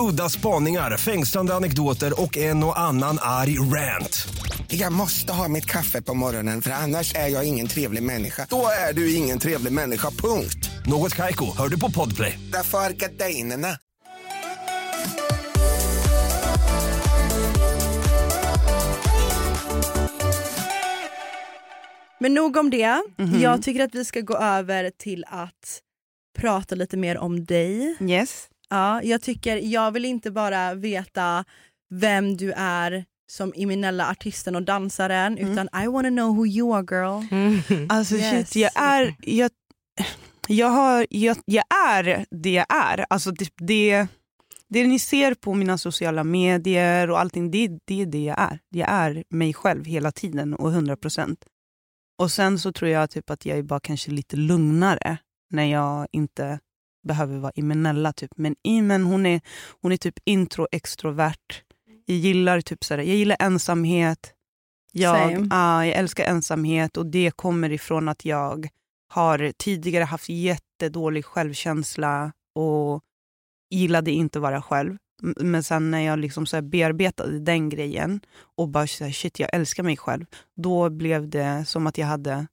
Udda spaningar, fängslande anekdoter och en och annan arg rant. Jag måste ha mitt kaffe på morgonen för annars är jag ingen trevlig människa. Då är du ingen trevlig människa, punkt. Något Kaiko, hör du på Podplay. Därför är gardinerna. Men nog om det. Mhm. Jag tycker att vi ska gå över till att prata lite mer om dig. Yes. Ja, jag tycker, jag vill inte bara veta vem du är som Iminella artisten och dansaren utan I wanna know who you are girl. Alltså Yes. shit, jag är... Jag, jag, har, jag, jag är det jag är. Alltså det, det, det ni ser på mina sociala medier och allting, det, det är det jag är. Jag är mig själv hela tiden och 100 procent. Och sen så tror jag typ att jag är bara kanske lite lugnare när jag inte behöver vara Imenella. Typ. Men Imen hon är, hon är typ intro-extrovert. Jag gillar, typ såhär, jag gillar ensamhet. Jag, ja, jag älskar ensamhet och det kommer ifrån att jag har tidigare haft jättedålig självkänsla och gillade inte att vara själv. Men sen när jag liksom så här bearbetade den grejen och bara så här, shit jag älskar mig själv. Då blev det som att jag hade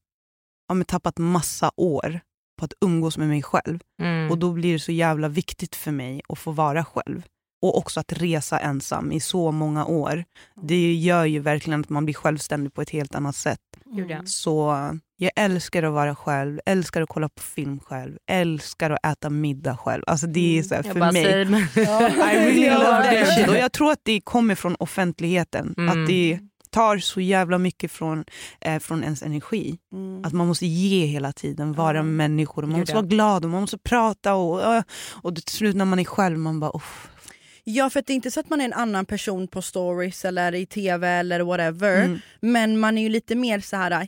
ja, tappat massa år på att umgås med mig själv. Mm. Och då blir det så jävla viktigt för mig att få vara själv. Och också att resa ensam i så många år. Det gör ju verkligen att man blir självständig på ett helt annat sätt. Ja. Så jag älskar att vara själv, älskar att kolla på film själv, älskar att äta middag själv. Alltså det är så här, för bara mig. I really love that shit. Och jag tror att det kommer från offentligheten. Mm. Att det tar så jävla mycket från, eh, från ens energi. Mm. Att man måste ge hela tiden, vara med människor. Och man Gud, måste ja. vara glad och man måste prata. Och, ö, och till slut när man är själv, man bara... Uff. Ja för att det är inte så att man är en annan person på stories eller i tv eller whatever. Mm. Men man är ju lite mer så här.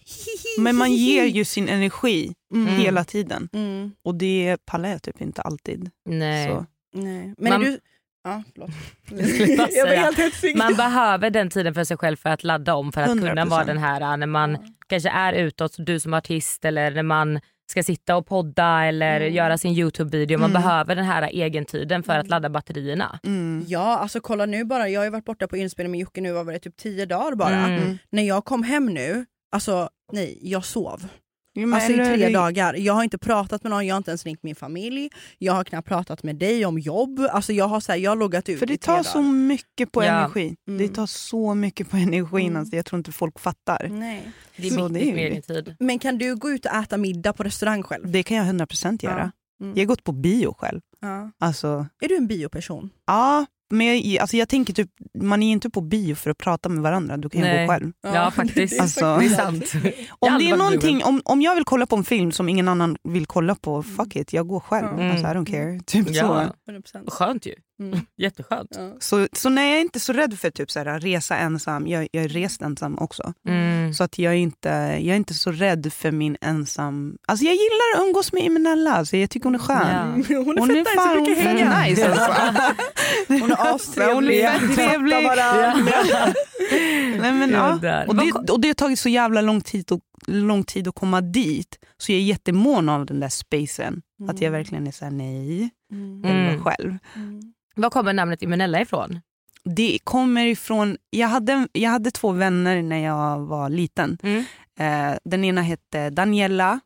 Men man ger ju sin energi Mm. hela tiden. Mm. Och det pallar jag typ inte alltid. Nej. Så. Nej. Men Man- är du... Ja, förlåt. jag var säga. helt hetsig. Man behöver den tiden för sig själv för att ladda om för att kunna 100%. vara den här när man kanske är utåt, du som artist eller när man ska sitta och podda eller göra sin Youtube-video. Man Mm. behöver den här egentiden för att ladda batterierna. Mm. Ja, alltså kolla nu bara. Jag har ju varit borta på inspelning med Jocke nu, vad var det, typ tio dagar bara. Mm. När jag kom hem nu, alltså nej, jag sov. Jo, Alltså i tre dagar. Jag har inte pratat med någon, jag har inte ens ringt min familj. Jag har knappt pratat med dig om jobb. Alltså jag har, så här, jag har loggat ut För i det tre tar så mycket på Ja. energi. Mm. Det tar så mycket på energin. Mm. Alltså, jag tror inte folk fattar. Nej. Det är Så viktigt det är ju tid. Men kan du gå ut och äta middag på restaurang själv? Det kan jag 100% göra. Ja. Mm. Jag har gått på bio själv. Ja. Alltså, Är du en bioperson? ja, men jag, alltså jag tänker typ, man är inte på bio för att prata med varandra. Du kan ju Nej. gå själv. Ja, faktiskt. det är Alltså- Det är sant. Jag har Om, det är någonting, om, om jag vill kolla på en film som ingen annan vill kolla på, fuck it, jag går själv. Mm. Alltså, I don't care. Typ Ja. så. 100%. Skönt ju. Mm. Jätteskönt. Ja. Så, så nej, jag är inte så rädd för typ så här, resa ensam. Jag, jag är rest ensam också. Mm. Så att jag, är inte, jag är inte så rädd för min ensam... Alltså jag gillar att umgås med Imenella. Alltså jag tycker hon är skön. Ja. Hon är Hon fett är nice, hon fett hänga. nice alltså. Hon är astrevlig. Hon är fett trevlig. Nej, men, Ja, och, det, och det har tagit så jävla lång tid, att, lång tid att komma dit. Så jag är jättemån av den där spacen. Att jag verkligen är såhär, nej, Mm. jag vill Mm. vara själv. Mm. Var kommer namnet Imenella ifrån? Det kommer ifrån, jag hade, jag hade två vänner när jag var liten. Mm. Eh, den ena hette Daniela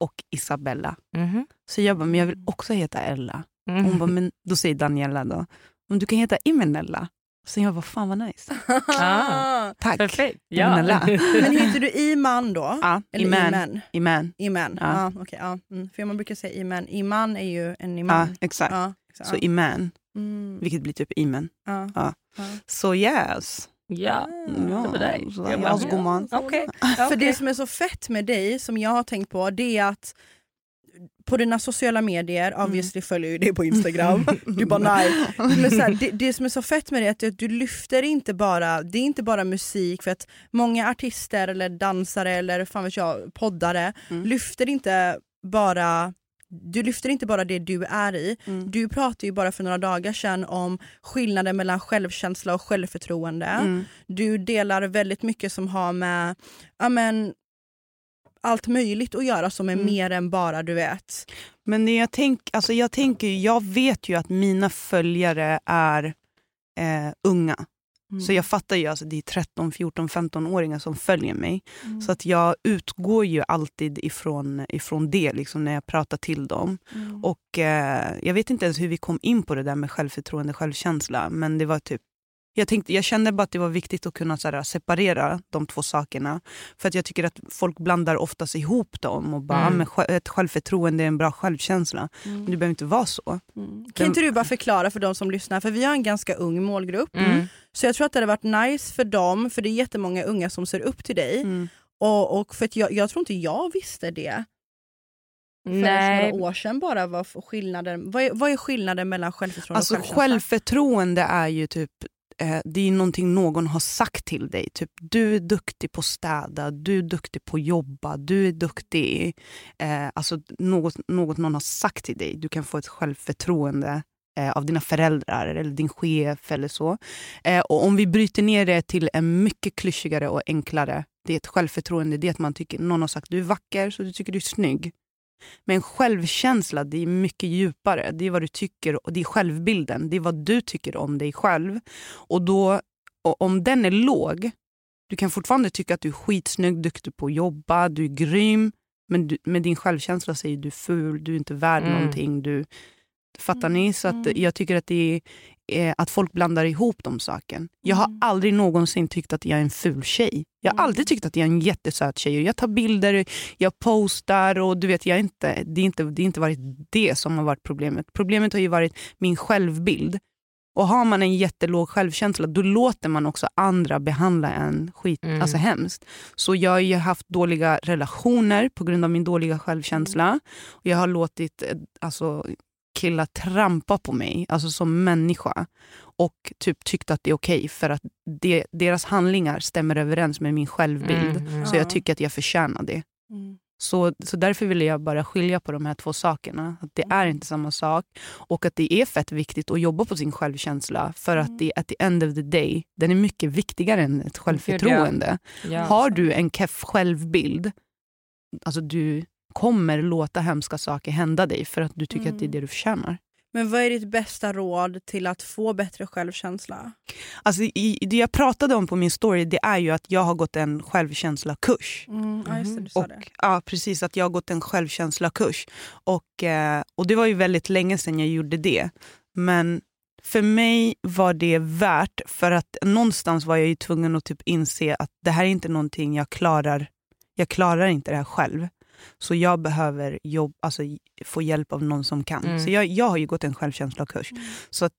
och Isabella. Mhm. Så jag bara, men jag vill också heta Ella. Mm. Hon bara, men då säger Daniela då, men du kan heta Imenella. Så jag bara, fan vad nice. Ah. Tack. Perfekt. Imenella. Men heter du Iman då? Ja, Eller Iman. Iman? Iman. Iman. Ja. Ja. okej, ja. Mm. För man brukar säga Iman. Iman är ju en Ja, imam. exakt. Ja, exakt. Så Iman, Mm. vilket blir typ Imen. Ja. Ja. Ja. Så yes. Ja. Ja, det var dig. så Jag jag bara, så gumman. Okej. För det som är så fett med dig, som jag har tänkt på, det är att på dina sociala medier, obviously följer ju det på Instagram, du bara nej. Men så här, det, det som är så fett med det är att du lyfter inte bara, det är inte bara musik för att många artister eller dansare eller fan vet jag, poddare lyfter inte bara du lyfter inte bara det du är i, Mm. du pratade ju bara för några dagar sedan om skillnaden mellan självkänsla och självförtroende. Mm. Du delar väldigt mycket som har med ja, men, allt möjligt att göra som är Mm. mer än bara du vet. Men jag, tänk, alltså jag tänker, jag vet ju att mina följare är eh, unga. Mm. Så jag fattar ju, alltså det är 13, 14, 15-åringar som följer mig. Mm. Så att jag utgår ju alltid ifrån, ifrån det liksom, när jag pratar till dem. Mm. Och eh, Jag vet inte ens hur vi kom in på det där med självförtroende självkänsla. Men det var typ jag, tänkte, jag kände bara att det var viktigt att kunna här, separera de två sakerna. För att jag tycker att folk blandar oftast ihop dem och bara Mm. mm. sj- ett självförtroende är en bra självkänsla. Mm. Men det behöver inte vara så. Mm. Kan inte du bara förklara för de som lyssnar, för vi har en ganska ung målgrupp. Mm. Så jag tror att det hade varit nice för dem, för det är jättemånga unga som ser upp till dig. Mm. Och, och för jag, jag tror inte jag visste det för Nej. några år sedan bara. Vad, skillnaden, vad, är, vad är skillnaden mellan självförtroende Alltså och självkänsla? självförtroende är ju typ eh, det är någonting någon har sagt till dig. Typ, du är duktig på att städa, du är duktig på att jobba, du är duktig... Eh, alltså något, något någon har sagt till dig. Du kan få ett självförtroende eh, av dina föräldrar eller din chef eller så. Eh, och om vi bryter ner det till en mycket klyschigare och enklare. Det är ett självförtroende. Det är att man tycker, någon har sagt du är vacker så du tycker du är snygg. Men självkänsla det är mycket djupare. Det är vad du tycker och det är självbilden. Det är vad du tycker om dig själv. Och då, och om den är låg, du kan fortfarande tycka att du är skitsnygg, duktig på att jobba, du är grym. Men du, med din självkänsla säger du ful, du är inte värd Mm. någonting. Du, fattar ni? Så att jag tycker att det är eh, att folk blandar ihop de sakerna. Jag har aldrig någonsin tyckt att jag är en ful tjej. Jag har alltid tyckt att jag är en jättesöt tjej. Jag tar bilder, jag postar och du vet, jag inte, det, är inte, det är inte varit det som har varit problemet. Problemet har ju varit min självbild. Och har man en jättelåg självkänsla då låter man också andra behandla en skit, Mm. alltså hemskt. Så jag har ju haft dåliga relationer på grund av min dåliga självkänsla. Och jag har låtit eh, alltså, killar trampa på mig, alltså som människa. Och typ tyckt att det är okej för att det, deras handlingar stämmer överens med min självbild. Mm, mm. Så jag tycker att jag förtjänar det. Mm. Så, så därför ville jag bara skilja på de här två sakerna. Att det är inte samma sak. Och att det är fett viktigt att jobba på sin självkänsla. För att det at the end of the day, den är mycket viktigare än ett självförtroende. Ja. Har du en keff självbild, alltså du kommer låta hemska saker hända dig för att du tycker att det är det du förtjänar. Men vad är ditt bästa råd till att få bättre självkänsla? Alltså, i, det jag pratade om på min story det är ju att jag har gått en självkänslakurs. Mm, ja, just det, du sa Och, det. ja, precis. Att jag har gått en självkänslakurs. Och, eh, och det var ju väldigt länge sedan jag gjorde det. Men för mig var det värt, för att någonstans var jag ju tvungen att typ inse att det här är inte någonting jag klarar. Jag klarar inte det här själv. Så jag behöver jobb, alltså, få hjälp av någon som kan. Mm. Så jag, jag har ju gått en självkänslakurs. Så att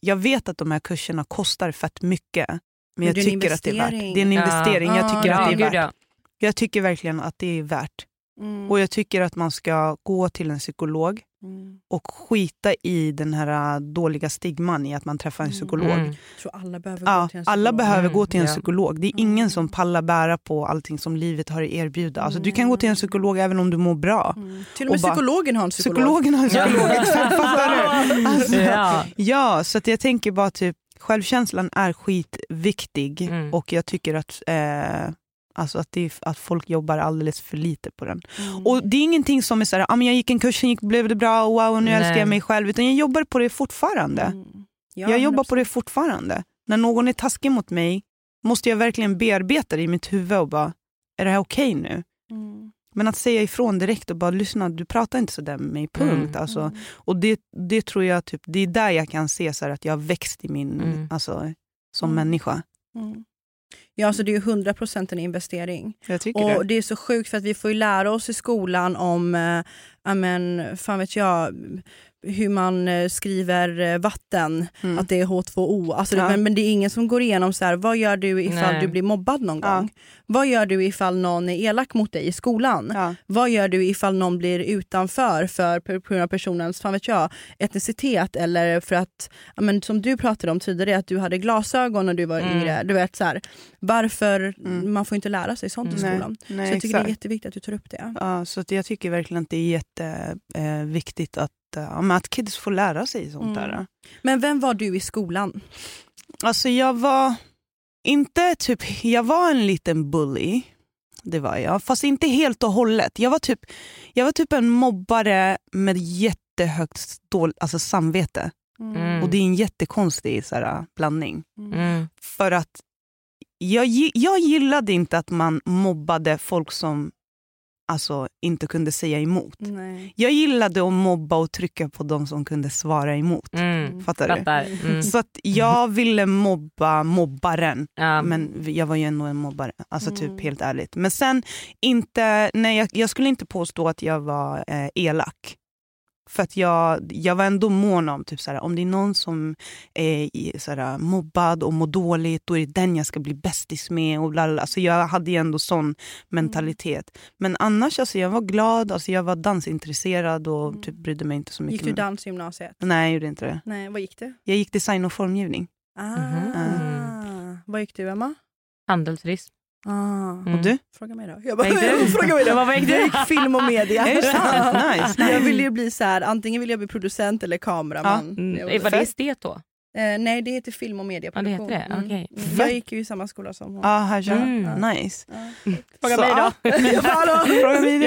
jag vet att de här kurserna kostar fett mycket. Men Men jag tycker att det är värt. Det är en Ja. investering. Jag Ja, tycker ja, att det är värt. ja. Jag tycker verkligen att det är värt. Mm. Och jag tycker att man ska gå till en psykolog Mm. och skita i den här äh, dåliga stigman i att man träffar en Mm. psykolog. Mm. Alla behöver Ja, gå till en alla psykolog. behöver Mm, gå till en psykolog. Det är ingen som pallar bära på allting som livet har att erbjuda. Alltså, du kan gå till en psykolog även om du mår bra. Mm. Till och med Och bara- psykologen har en psykolog. Psykologen har en psykolog, fattar du? Alltså, Ja. Ja, så att jag tänker bara typ självkänslan är skitviktig Mm. och jag tycker att, eh, alltså att, är, att folk jobbar alldeles för lite på den. Mm. Och det är ingenting som är såhär, ah, men jag gick en kurs, sen gick, blev det bra, wow, nu Nej. älskar jag mig själv. Utan jag jobbar på det fortfarande. Mm. Ja, jag jobbar 100%. på det fortfarande. När någon är taskig mot mig måste jag verkligen bearbeta det i mitt huvud och bara, är det här okej nu? Mm. Men att säga ifrån direkt och bara lyssna, du pratar inte sådär med mig, punkt. Mm. Alltså, och det, det tror jag, typ, det är där jag kan se så här, att jag har växt i min, Mm. alltså, som Mm. människa. Mm. Ja, alltså det är ju 100% en investering. Jag tycker Och det. det är så sjukt för att vi får ju lära oss i skolan om, eh, amen, fan vet jag, hur man eh, skriver eh, vatten, Mm. att det är H2O. Alltså, Ja. men, men det är ingen som går igenom så här, vad gör du ifall Nej. du blir mobbad någon Ja. Vad gör du ifall någon är elak mot dig i skolan? Ja. Vad gör du ifall någon blir utanför för på grund av personens fan vet jag, etnicitet eller för att, men, som du pratade om tidigare, att du hade glasögon när du var Mm. yngre. Du vet, så här, varför, Mm. man får inte lära sig sånt i Nej, skolan. nej, så jag tycker det är exakt. jätteviktigt att du tar upp det. Ja, så jag tycker verkligen att det är jätteviktigt att, eh, ja, att kids får lära sig sånt Mm. där. Men vem var du i skolan? Alltså jag var inte typ, jag var en liten bully. Det var jag, fast inte helt och hållet. Jag var typ, jag var typ en mobbare med jättehögt stål, alltså samvete. Mm. Och det är en jättekonstig så här, blandning. Mm. För att jag, jag gillade inte att man mobbade folk som alltså, inte kunde säga emot. Nej. Jag gillade att mobba och trycka på de som kunde svara emot. Mm. Fattar du? Fattar. Mm. Så att jag ville mobba mobbaren. Ja. Men jag var ju ändå en mobbare, alltså Mm. typ helt ärligt. Men sen, inte, nej, jag, jag skulle inte påstå att jag var eh, elak. För att jag, jag var ändå mån om, typ såhär, om det är någon som är i- såhär, mobbad och mår dåligt, då är det den jag ska bli bästis med. Och bla bla. Alltså jag hade ju ändå sån mentalitet. Men annars, alltså, jag var glad, alltså, jag var dansintresserad och typ brydde mig inte så mycket. Gick du med- dansgymnasiet? Nej, jag gjorde inte det. Nej, vad gick du? Jag gick design och formgivning. Ah. Mhm. Vad gick du Emma? Handelsturism. Ah. Mm. Och du? Fråga mig då. Jag, du? fråga mig då. Ja, vad du? Jag gick film och media. Är det sant? Nice, nice. Jag ville ju bli så här, antingen vill jag bli producent eller kameraman. Mm. Jag Var var- det estet då? Eh, nej, det heter film och Ja, det medieproduktion. heter det. Okej. Mm. Jag gick ju i samma skola som hon. Ja, här kör Mm. Nice. Fråga Så, mig då. ja. Fråga mig?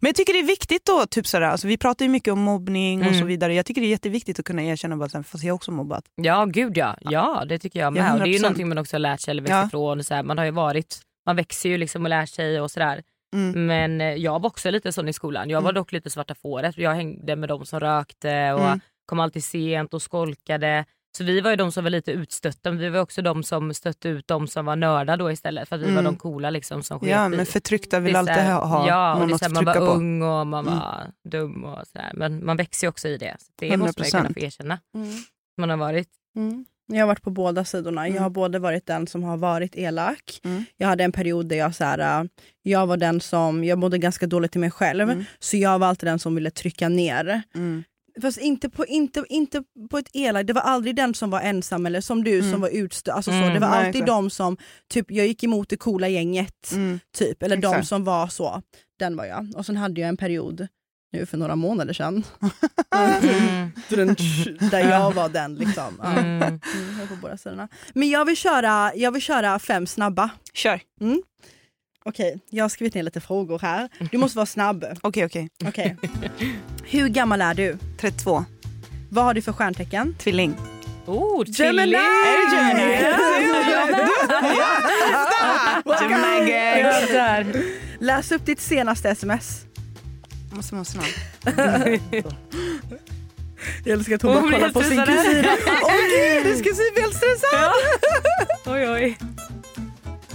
Men jag tycker det är viktigt då, typ sådär, alltså vi pratar ju mycket om mobbning och Mm. så vidare. Jag tycker det är jätteviktigt att kunna erkänna bara, såhär, fast jag har också mobbat. Ja, gud ja. Ja, det tycker jag med. Ja, och det är ju 100%. någonting man också har lärt sig eller växt Ja. ifrån. Och så här, man har ju varit, man växer ju liksom och lär sig och sådär. Mm. Men eh, jag var också lite sån i skolan. Jag var Mm. dock lite svarta fåret. Jag hängde med de som rökte och Mm. Kom alltid sent och skolkade. Så vi var ju de som var lite utstötta men vi var också de som stötte ut de som var nördar då istället. För att vi Mm. var de coola liksom som sket Ja, men förtryckta vill alltid ha, ha ja, någon att här, Man var på. ung och man Mm. var dum och sådär. Men man växer ju också i det. Så det måste man ju kunna 100%. få erkänna. Mm. Man har varit. Mm. Jag har varit på båda sidorna. Jag har både varit den som har varit elak. Mm. Jag hade en period där jag, så här, äh, jag var den som, jag mådde ganska dåligt i mig själv. Mm. Så jag var alltid den som ville trycka ner. Mm. Fast inte på, inte, inte på ett elakt, det var aldrig den som var ensam eller som du Mm. som var utstött. Alltså Mm, så. Det var nej, alltid exakt. de som, typ, jag gick emot det coola gänget. Mm. typ Eller de Exakt. som var så. Den var jag. Och sen hade jag en period nu för några månader sedan. Mm. där jag var den liksom. Ja. Mm. Mm, på båda sidorna. Men jag vill, köra, jag vill köra fem snabba. Kör. Okej, jag har skrivit ner lite frågor här. Du måste vara snabb. Okej, okej. Okej. Hur gammal är du? 32. Vad har du för stjärntecken? Tvilling. Oh, Gemini! tvilling! Är det Gemini? Läs upp ditt senaste sms. Måste vara snabb. Jag älskar att hon bara blir kollar på sin kusin. Åh gud, du ska se helt stressad! Oj, oj.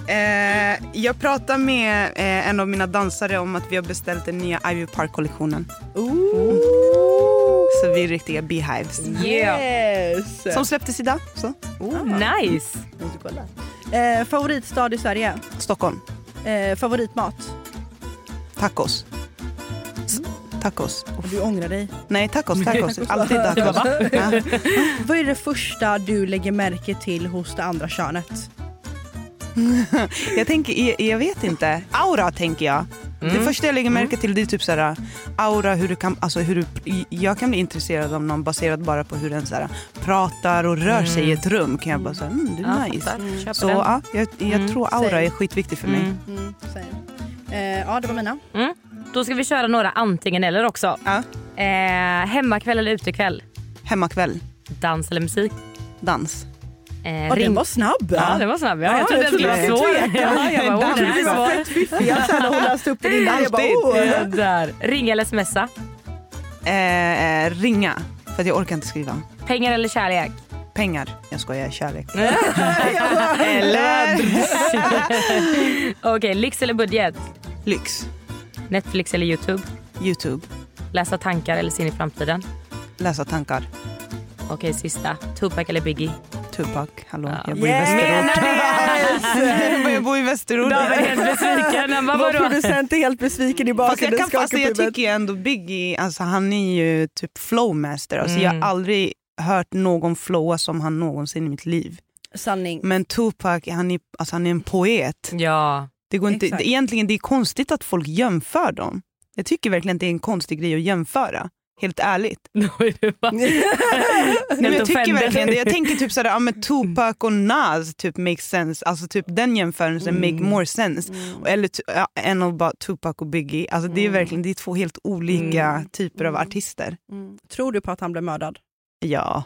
Eh, jag pratade med eh, en av mina dansare om att vi har beställt den nya Ivy Park-kollektionen. Så vi är riktiga beehives. Yes! Som släpptes idag. Så. Oh, nice. Måste kolla. Eh, favoritstad i Sverige? Stockholm. Eh, favoritmat? Tacos. S- Tacos. Och du ångrar dig. Nej, tacos. tacos. Alltid tacos. Vad är det första du lägger märke till hos det andra könet? Jag, tänker, jag, jag vet inte. Aura tänker jag. Det Mm. första jag lägger märke till det är typ såhär, aura, hur du kan, alltså hur du, jag kan bli intresserad av någon baserat bara på hur den såhär, pratar och rör sig i ett rum. Kan jag bara säga, mm, du är Ja, nice. Köper Så ja, jag, jag Mm, tror aura same. är skitviktig för mig. Mm. Mm, eh, ja, det var mina. Mm. Då ska vi köra några antingen eller också. Ja. Eh, hemmakväll eller utekväll? Hemmakväll, Dans eller musik? dans. Eh, Ja, den var snabb. Ja, den var snabb. Ja, jag Ja, trodde jag den skulle trodde vara jag svår. Ja, jag bara, Dans. oh, den var fett fiffiga sen när hon läste upp den innan. Jag bara, oh. Där. Ringa eller smsa? Eh, eh, ringa, för jag orkar inte skriva. Pengar eller kärlek? Pengar, jag skojar, kärlek. Jag Eller Okej, lyx eller budget? lyx, Netflix eller Youtube? Youtube, Läsa tankar eller se in i framtiden? läsa tankar. Okej, sista. Tupac eller Biggie? Tupac, hallå, Ja. jag bor i Yes! Västerort. jag bor i Västerort. Jag var helt besviken. Vår vadå? producent är helt besviken i bakgrunden. jag, kan, alltså, jag tycker ju ändå Biggie, alltså, han är ju typ flowmaster. Alltså, Jag Mm. har aldrig hört någon flowa som han någonsin i mitt liv. Sanning. Men Tupac, han är, alltså, han är en poet. Ja. Det går inte, Exakt. egentligen det är konstigt att folk jämför dem. Jag tycker verkligen att det är en konstig grej att jämföra. Helt ärligt. Nej, jag tycker verkligen det. Jag tänker typ sådär, ja, men Tupac och Nas typ makes sense. Alltså typ den jämförelsen make more sense. Eller t- ja, än att bara Tupac och Biggie. Alltså det är verkligen det är två helt olika typer av artister. Mm. Tror du på att han blev mördad? Ja,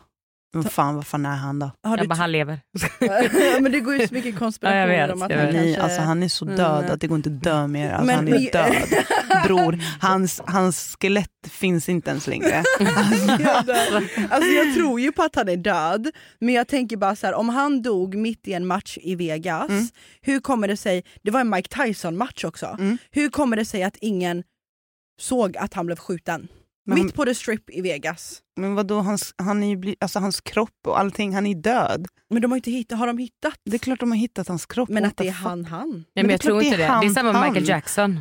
men fan vad fan är han då? Har Jag bara, han lever. men det går ju så mycket konspirationer Ja, jag vet, om att jag han kanske... Nej, alltså han är så död Mm. att det går inte att dö mer. Alltså, Men- han är död. Bror, hans, hans skelett finns inte ens längre. alltså jag tror ju på att han är död, men jag tänker bara så här, om han dog mitt i en match i Vegas, Mm. hur kommer det sig, det var en Mike Tyson match också, Mm. hur kommer det sig att ingen såg att han blev skjuten? Men mitt han- på the strip i Vegas. Men vadå, hans, han är ju bli, alltså hans kropp och allting, han är död. Men de har inte hittat, har de hittat? Det är klart de har hittat hans kropp. Men att det är han han. Nej, Men men jag tror inte det det. är Det är han, samma med Michael han. Jackson.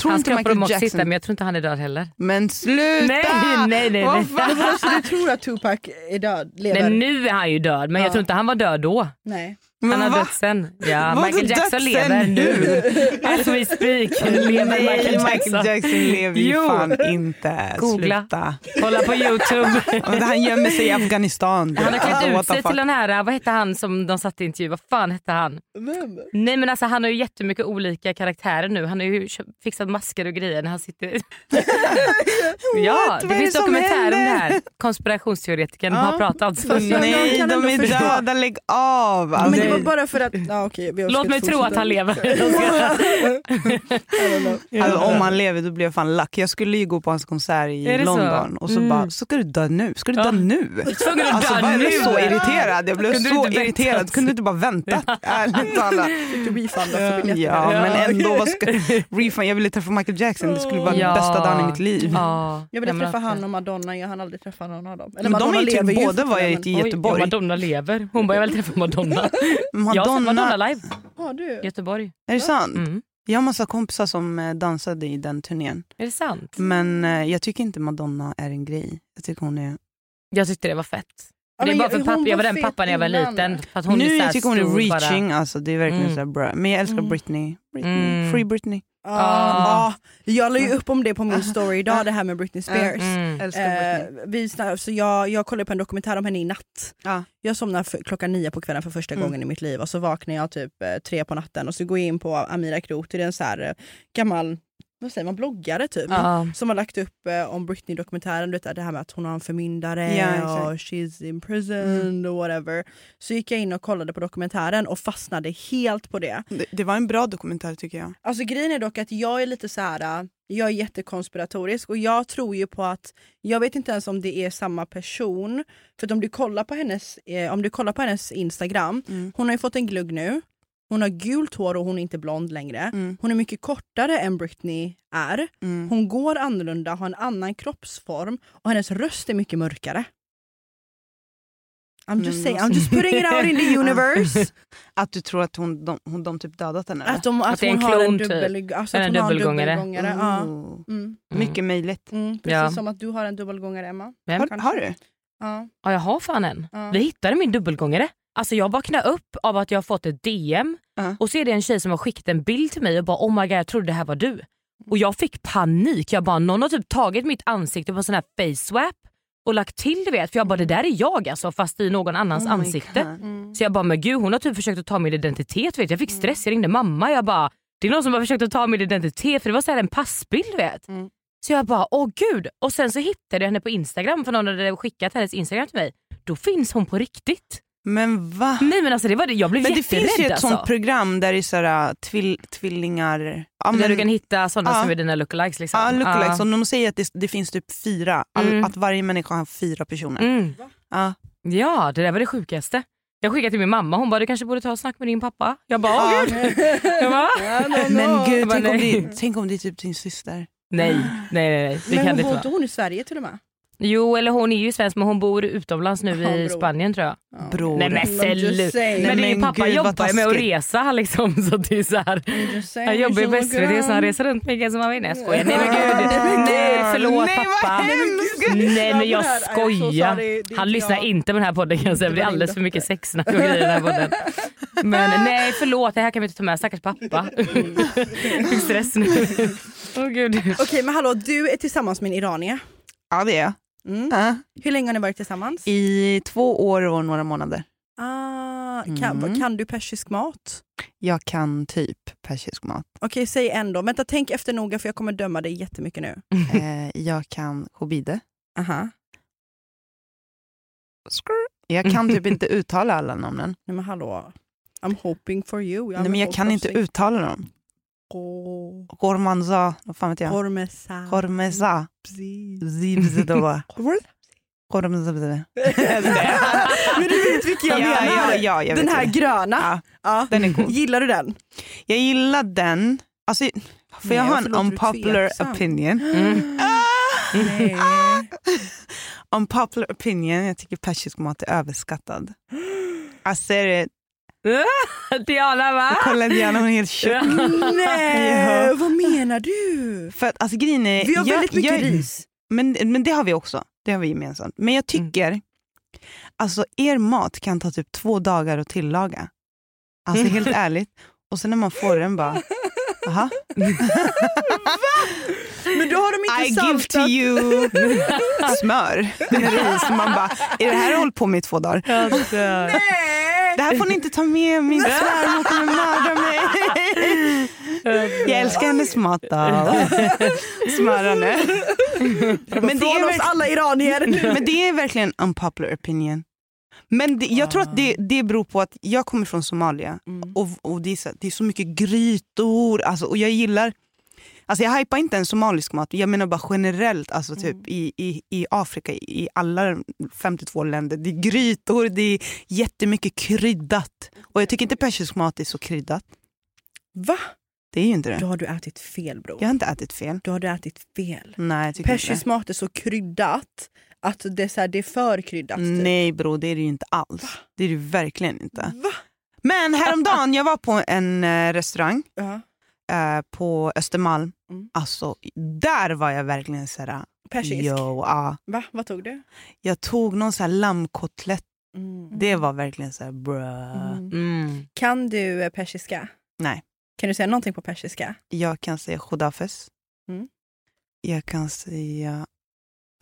Tror Hans inte kropp Michael de också Jackson... hitta men jag tror inte han är död heller. Men sluta! Nej, nej, nej. Nej. så du tror att Tupac är död, lever? Nej, nu är han ju död men Ja. jag tror inte han var död då. Nej. Men han har va? dött sen. Ja, Michael Jackson lever nu. As we speak lever Nej, Michael Jackson. Michael Jackson lever ju Jo. fan inte. Googla. Sluta. Kolla på youtube. Och Han gömmer sig i Afghanistan. Han har klätt Alltså, ut sig till den här, vad hette han som de satte i intervju, vad fan hette han? Vem? Nej men alltså han har ju jättemycket olika karaktärer nu. Han har ju fixat masker och grejer när han sitter... ja, det finns dokumentär om det här. Konspirationsteoretikern Ja, har pratat. Nej, de är döda, lägg av. Alltså, var bara för att... Ja, okej, vi Låt mig tro att han lever. Alltså, om han lever då blir jag fan lack. Jag skulle ju gå på hans konsert i det så? London och så Mm. bara, ska du dö nu? Ska du Ja. dö nu? Tvungen att Alltså, dö jag blev så irriterad. Jag blev så irriterad. Kunde du inte bara vänta? Ärligt talat. Fick du refunda för biljetten? Ja, men ändå. Vad ska, refund, jag ville träffa Michael Jackson. Det skulle vara Ja. den bästa dagen i mitt liv. Ja, Jag ville träffa han och Madonna, jag hann aldrig träffa någon av dem. Men de är ju typ båda var fortfarande, i Oj, Göteborg. Ja, Madonna lever. Hon bara, jag vill träffa Madonna. Jag har sett Madonna, Madonna live. Ja, du. Göteborg. är det sant? Mm. Jag har massa kompisar som eh, dansade i den turnén. Är det sant? Men eh, jag tycker inte Madonna är en grej. Jag tycker hon är... Jag tyckte det var fett. Ja, det är men bara jag- för pappa, jag var den pappan när jag var liten. För att hon är nu så här jag tycker hon är bara. reaching. Alltså, det är verkligen Mm. så bra. Men jag älskar Mm. Britney. Britney. Mm. Free Britney. Ja, Ah. ja. jag la ju upp om det på min story idag, det här med Britney Spears. Mm. Eh, Britney. vi så jag, jag kollade på en dokumentär om henne i natt. Ja. Jag somnade för, klockan nio på kvällen för första Mm. gången i mitt liv och så vaknar jag typ eh, tre på natten och så går jag in på Amira Kroth, det är en så här eh, gammal vad säger man, bloggare typ. Ja. Som har lagt upp eh, om Britney-dokumentären, det här med att hon har en förmyndare. Mm. och she's imprisoned och whatever. Så gick jag in och kollade på dokumentären och fastnade helt på det. Det, det var en bra dokumentär tycker jag. Alltså grejen är dock att jag är lite så här. äh, jag är jättekonspiratorisk och jag tror ju på att, jag vet inte ens om det är samma person. För om du kollar på hennes, eh, om du kollar på hennes instagram, Mm. hon har ju fått en glugg nu. Hon har gult hår och hon är inte blond längre. Mm. Hon är mycket kortare än Britney är. Mm. Hon går annorlunda, har en annan kroppsform och hennes röst är mycket mörkare. I'm just saying, I'm just putting it out in the universe. Att du tror att hon, de, hon, de typ dödat henne? Att, de, att, Att det är en hon har en klon, typ. dubbel, alltså att En hon har en dubbelgångare. dubbelgångare. Ja. Oh. Mm. Mycket möjligt. Mm, precis Ja. som att du har en dubbelgångare Emma. Har, har du? Ja. Ja, jag har fan en. Ja. Vi hittade min dubbelgångare. Alltså jag vaknade upp av att jag har fått ett DM Ja. och så är det en tjej som har skickat en bild till mig och bara oh my god jag trodde det här var du. Och jag fick panik. Jag bara någon har typ tagit mitt ansikte på sån här face swap och lagt till du vet. För jag bara det där är jag alltså fast i någon annans Oh ansikte. Mm. Så jag bara men gud hon har typ försökt att ta min identitet. Vet. Jag fick stress, jag ringde mamma. Jag bara det är någon som har försökt att ta min identitet för det var så här en passbild vet. Mm. Så jag bara åh gud. Och sen så hittade jag henne på Instagram för någon hade skickat hennes Instagram till mig. Då finns hon på riktigt. Men va? Nej men alltså det var det. Jag blev Men det jätterädd finns ju ett alltså. sånt program där det är sådär, tvill, tvillingar... Ja, Där men- du kan hitta sådana Ja. som är dina lookalikes liksom. Ja, lookalikes. Ja. Och de säger att det, det finns typ fyra, all, Mm. att varje människa har fyra personer. Mm. Ja. Ja det där var det sjukaste. Jag skickade till min mamma, hon bara du kanske borde ta och snacka med din pappa. Jag bara åh Ja. gud. Jag bara, Men gud, bara, tänk om, det, tänk om det är typ din syster. nej, nej, nej, nej. det Men kan hon det inte hon i Sverige till och med? Jo eller hon är ju svensk men hon bor utomlands nu Ja, i bror. Spanien tror jag. Ja. Bror. Nej men sluta. Men det är ju men pappa gud, jobbar ju med att resa liksom så det är så här. Han jobbar ju should SVT så han reser runt mycket som han vill. Nej jag skojar. Nej men gud. Nej förlåt Nej, pappa. Nej men jag skojar. Han lyssnar inte på den här podden kan jag säga. Det blir alldeles för mycket dotter. sexsnack i den här podden. Men nej förlåt det här kan vi inte ta med. Stackars pappa. Fick stress nu. Åh gud. Okej men hallå, du är tillsammans med en iranier. Ja det är jag. Mm. Ja. Hur länge har ni varit tillsammans? I två år och några månader. Ah, kan, Mm. kan du persisk mat? Jag kan typ persisk mat. Okej, säg en då. Vänta, tänk efter noga för jag kommer döma dig jättemycket nu. Eh, jag kan khobide. Aha. Jag kan typ inte uttala alla namnen. Nej men hallå. I'm hoping for you. Nej, men jag kan inte uttala dem. Gormanza, vad fan vet jag? Gormesa. Precis. Zibzidova. Gormeza. Men du vet vilken jag Ja, menar. ja, ja, jag den här det. gröna. Ja, den är god. Gillar du den? Jag gillar den. Alltså, får Nej, jag ha en unpopular opinion? Nej. Unpopular opinion, jag tycker persisk mat är överskattad. I said it. Diana va? Kolla Diana, hon är helt tjock. Nej, Ja. vad menar du? För att alltså grejen är, Vi har jag- väldigt mycket jag- ris. Men, men det har vi också. Det har vi gemensamt. Men jag tycker, alltså er mat kan ta typ två dagar att tillaga. Alltså helt ärligt. Och sen när man får den bara, aha. Men då har de I inte give saltat. to you smör med ris. Och man bara, är det här hållit på med i två dagar? Det här får ni inte ta med, min svärmor kommer mörda mig. Jag älskar hennes mat då. Smörande. Men det är oss alla iranier. Men det är verkligen unpopular opinion. Men det, jag tror att det, det beror på att jag kommer från Somalia och, och det, är så, det är så mycket grytor alltså, och jag gillar Alltså jag hypar inte en somalisk mat, jag menar bara generellt alltså typ i, i, i Afrika, i alla 52 länder. Det är grytor, det är jättemycket kryddat. Och jag tycker inte persisk mat är så kryddat. Va? Det är ju inte Då det. har du ätit fel bror. Jag har inte ätit fel. Då har du ätit fel. Nej, jag tycker Persisk mat är så kryddat att det är, så här, det är för kryddat. typ. Nej bror, det är det ju inte alls. Det är det verkligen inte. Va? Men häromdagen, jag var på en eh, restaurang Ja. Eh, på Östermalm. Mm. Alltså, där var jag verkligen såhär... Persisk. Yo, ah. Va? Vad tog du? Jag tog någon så här lammkotlett. Mm. Det var verkligen så här, bruh. Mm. Mm. Kan du eh, persiska? Nej. Kan du säga någonting på persiska? Jag kan säga khudafes. Mm. Jag kan säga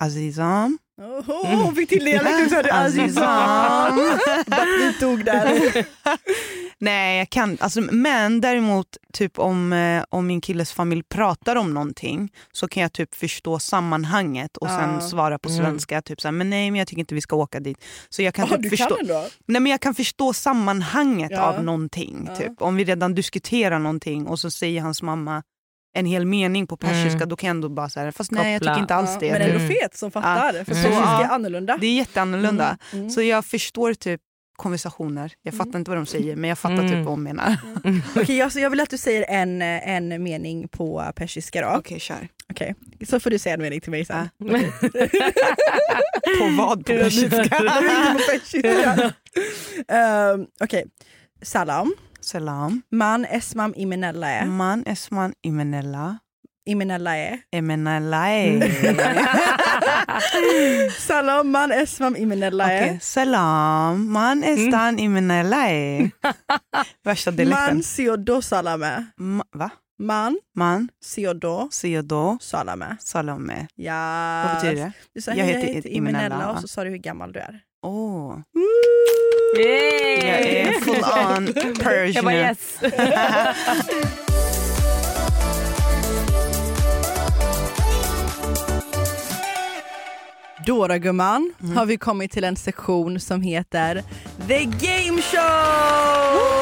azizam. Åh, hon fick till dialekten så hade Azizam. Vi tog där. Nej, jag kan. Alltså, men däremot, typ om, eh, om min killes familj pratar om någonting så kan jag typ förstå sammanhanget och sen svara på Mm. svenska. Typ såhär, men nej men jag tycker inte vi ska åka dit. Så jag kan Ja, typ du förstå. kan ändå. Nej, men jag kan förstå sammanhanget Ja. av någonting. Ja. Typ. Om vi redan diskuterar någonting och så säger hans mamma en hel mening på persiska, Mm. då kan jag ändå bara säga fast nej jag Koppla. tycker inte alls Ja, det. men typ. ändå fet som fattar. För Mm. persiska Ja. är annorlunda. Det är jätteannorlunda. Mm, mm. Så jag förstår typ konversationer. Jag fattar inte vad de säger men jag fattar Mm. typ vad de menar. Okej, jag, så jag vill att du säger en, eh, en mening på persiska. Okej, kör. Okej, Så får du säga en mening till mig sen. På vad på persiska? Inte på persiska. Ehm, Okej. Salam. Salam. Man esmam imenellae. Man esman imenella. Imenellae. Emenalae. Salam man esmam imenellae. Okej, salam. Man estan imenalae. Värsta dialekten. Man siodo salame. Ma- Va? Man Man siodo siodo salame. salame. Ja. Vad betyder det? Du sa Jag jag heter Imenella, va? och så sa du hur gammal du är. Åh, Yay! jag är full on persian. Jag bara yes. Då då gumman Mm. har vi kommit till en sektion som heter The Game Show!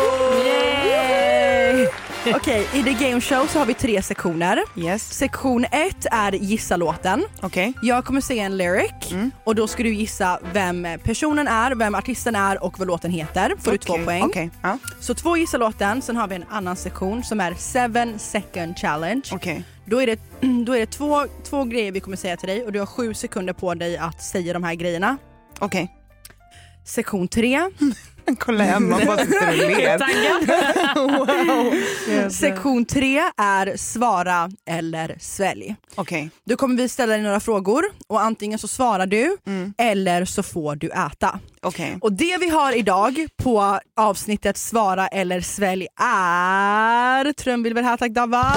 Okej, i The Game Show så har vi tre sektioner. Yes, Sektion ett är gissa låten. okej. Jag kommer säga en lyric Mm. och då ska du gissa vem personen är, vem artisten är och vad låten heter. Får du två Okej, poäng. Okej, ja. Så två gissa låten, sen har vi en annan sektion som är 7 second challenge. okej. Då är det, då är det två, två grejer vi kommer säga till dig och du har sju sekunder på dig att säga de här grejerna. Okej. Sektion 3. Kolla Emma bara sitter och ler. Taggad. Sektion 3 är svara eller svälj. Okej, Då kommer vi ställa dig några frågor och antingen så svarar du Mm. eller så får du äta. okej. Och det vi har idag på avsnittet svara eller svälj är trumvirvel här tack Dava.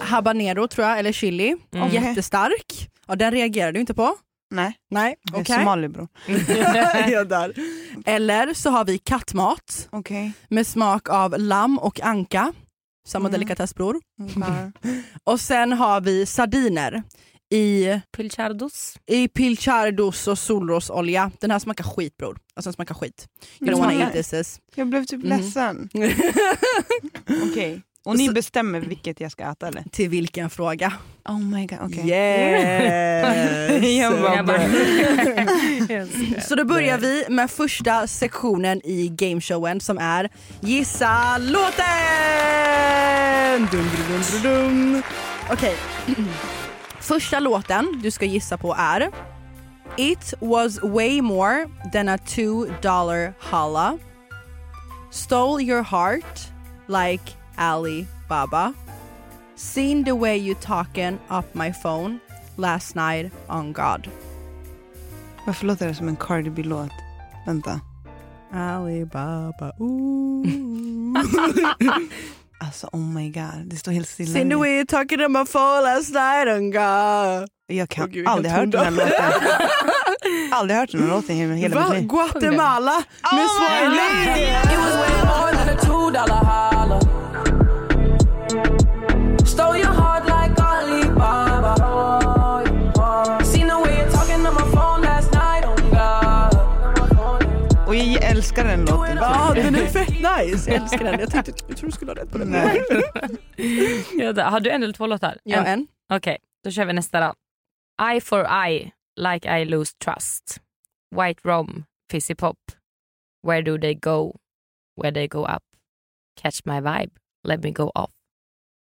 habanero tror jag, eller chili. Mm. Jättestark. Ja, den reagerar du inte på. Nej, Nej, okej. somalibror. Jag där. Eller så har vi kattmat Okej. med smak av lamm och anka. Samma Mm. delikatessbror. Okay. Och sen har vi sardiner i, Pilchardos. i pilchardos och solrosolja. Den här smakar skit bror. Alltså den smakar skit. You don't wanna smakar- eat this. is. Jag blev typ Mm. ledsen. Okej. Och ni bestämmer vilket jag ska äta eller? Till vilken fråga? Oh my god, okej. Yes! Jag bara, Jag bara- Så då börjar vi med första sektionen i gameshowen som är Gissa låten! Dun, dun, dun, dun, dun. Okej. Första låten du ska gissa på är It was way more than a two dollar holla Stole your heart like Ali Baba Seen the way you talking up my phone last night on God Varför låter det som en Cardi B-låt? Vänta. Alibaba, ooh. Alltså oh my god, det står helt stilla. Seen the way you talking on my phone last night on God. Jag kan Åh, gud, aldrig hört den här låten. aldrig hört den här låten i hela Va? mitt liv. Guatemala med Swahili. Fett nice. Jag älskar den. Jag, tänkte, jag tror du skulle ha rätt på den. Nej. Ja. Har du en eller två låtar? Ja, en. Okej, då kör vi nästa då. Eye for eye, like I lose trust. White rom, fizzy pop. Where do they go? Where they go up. Catch my vibe, let me go off.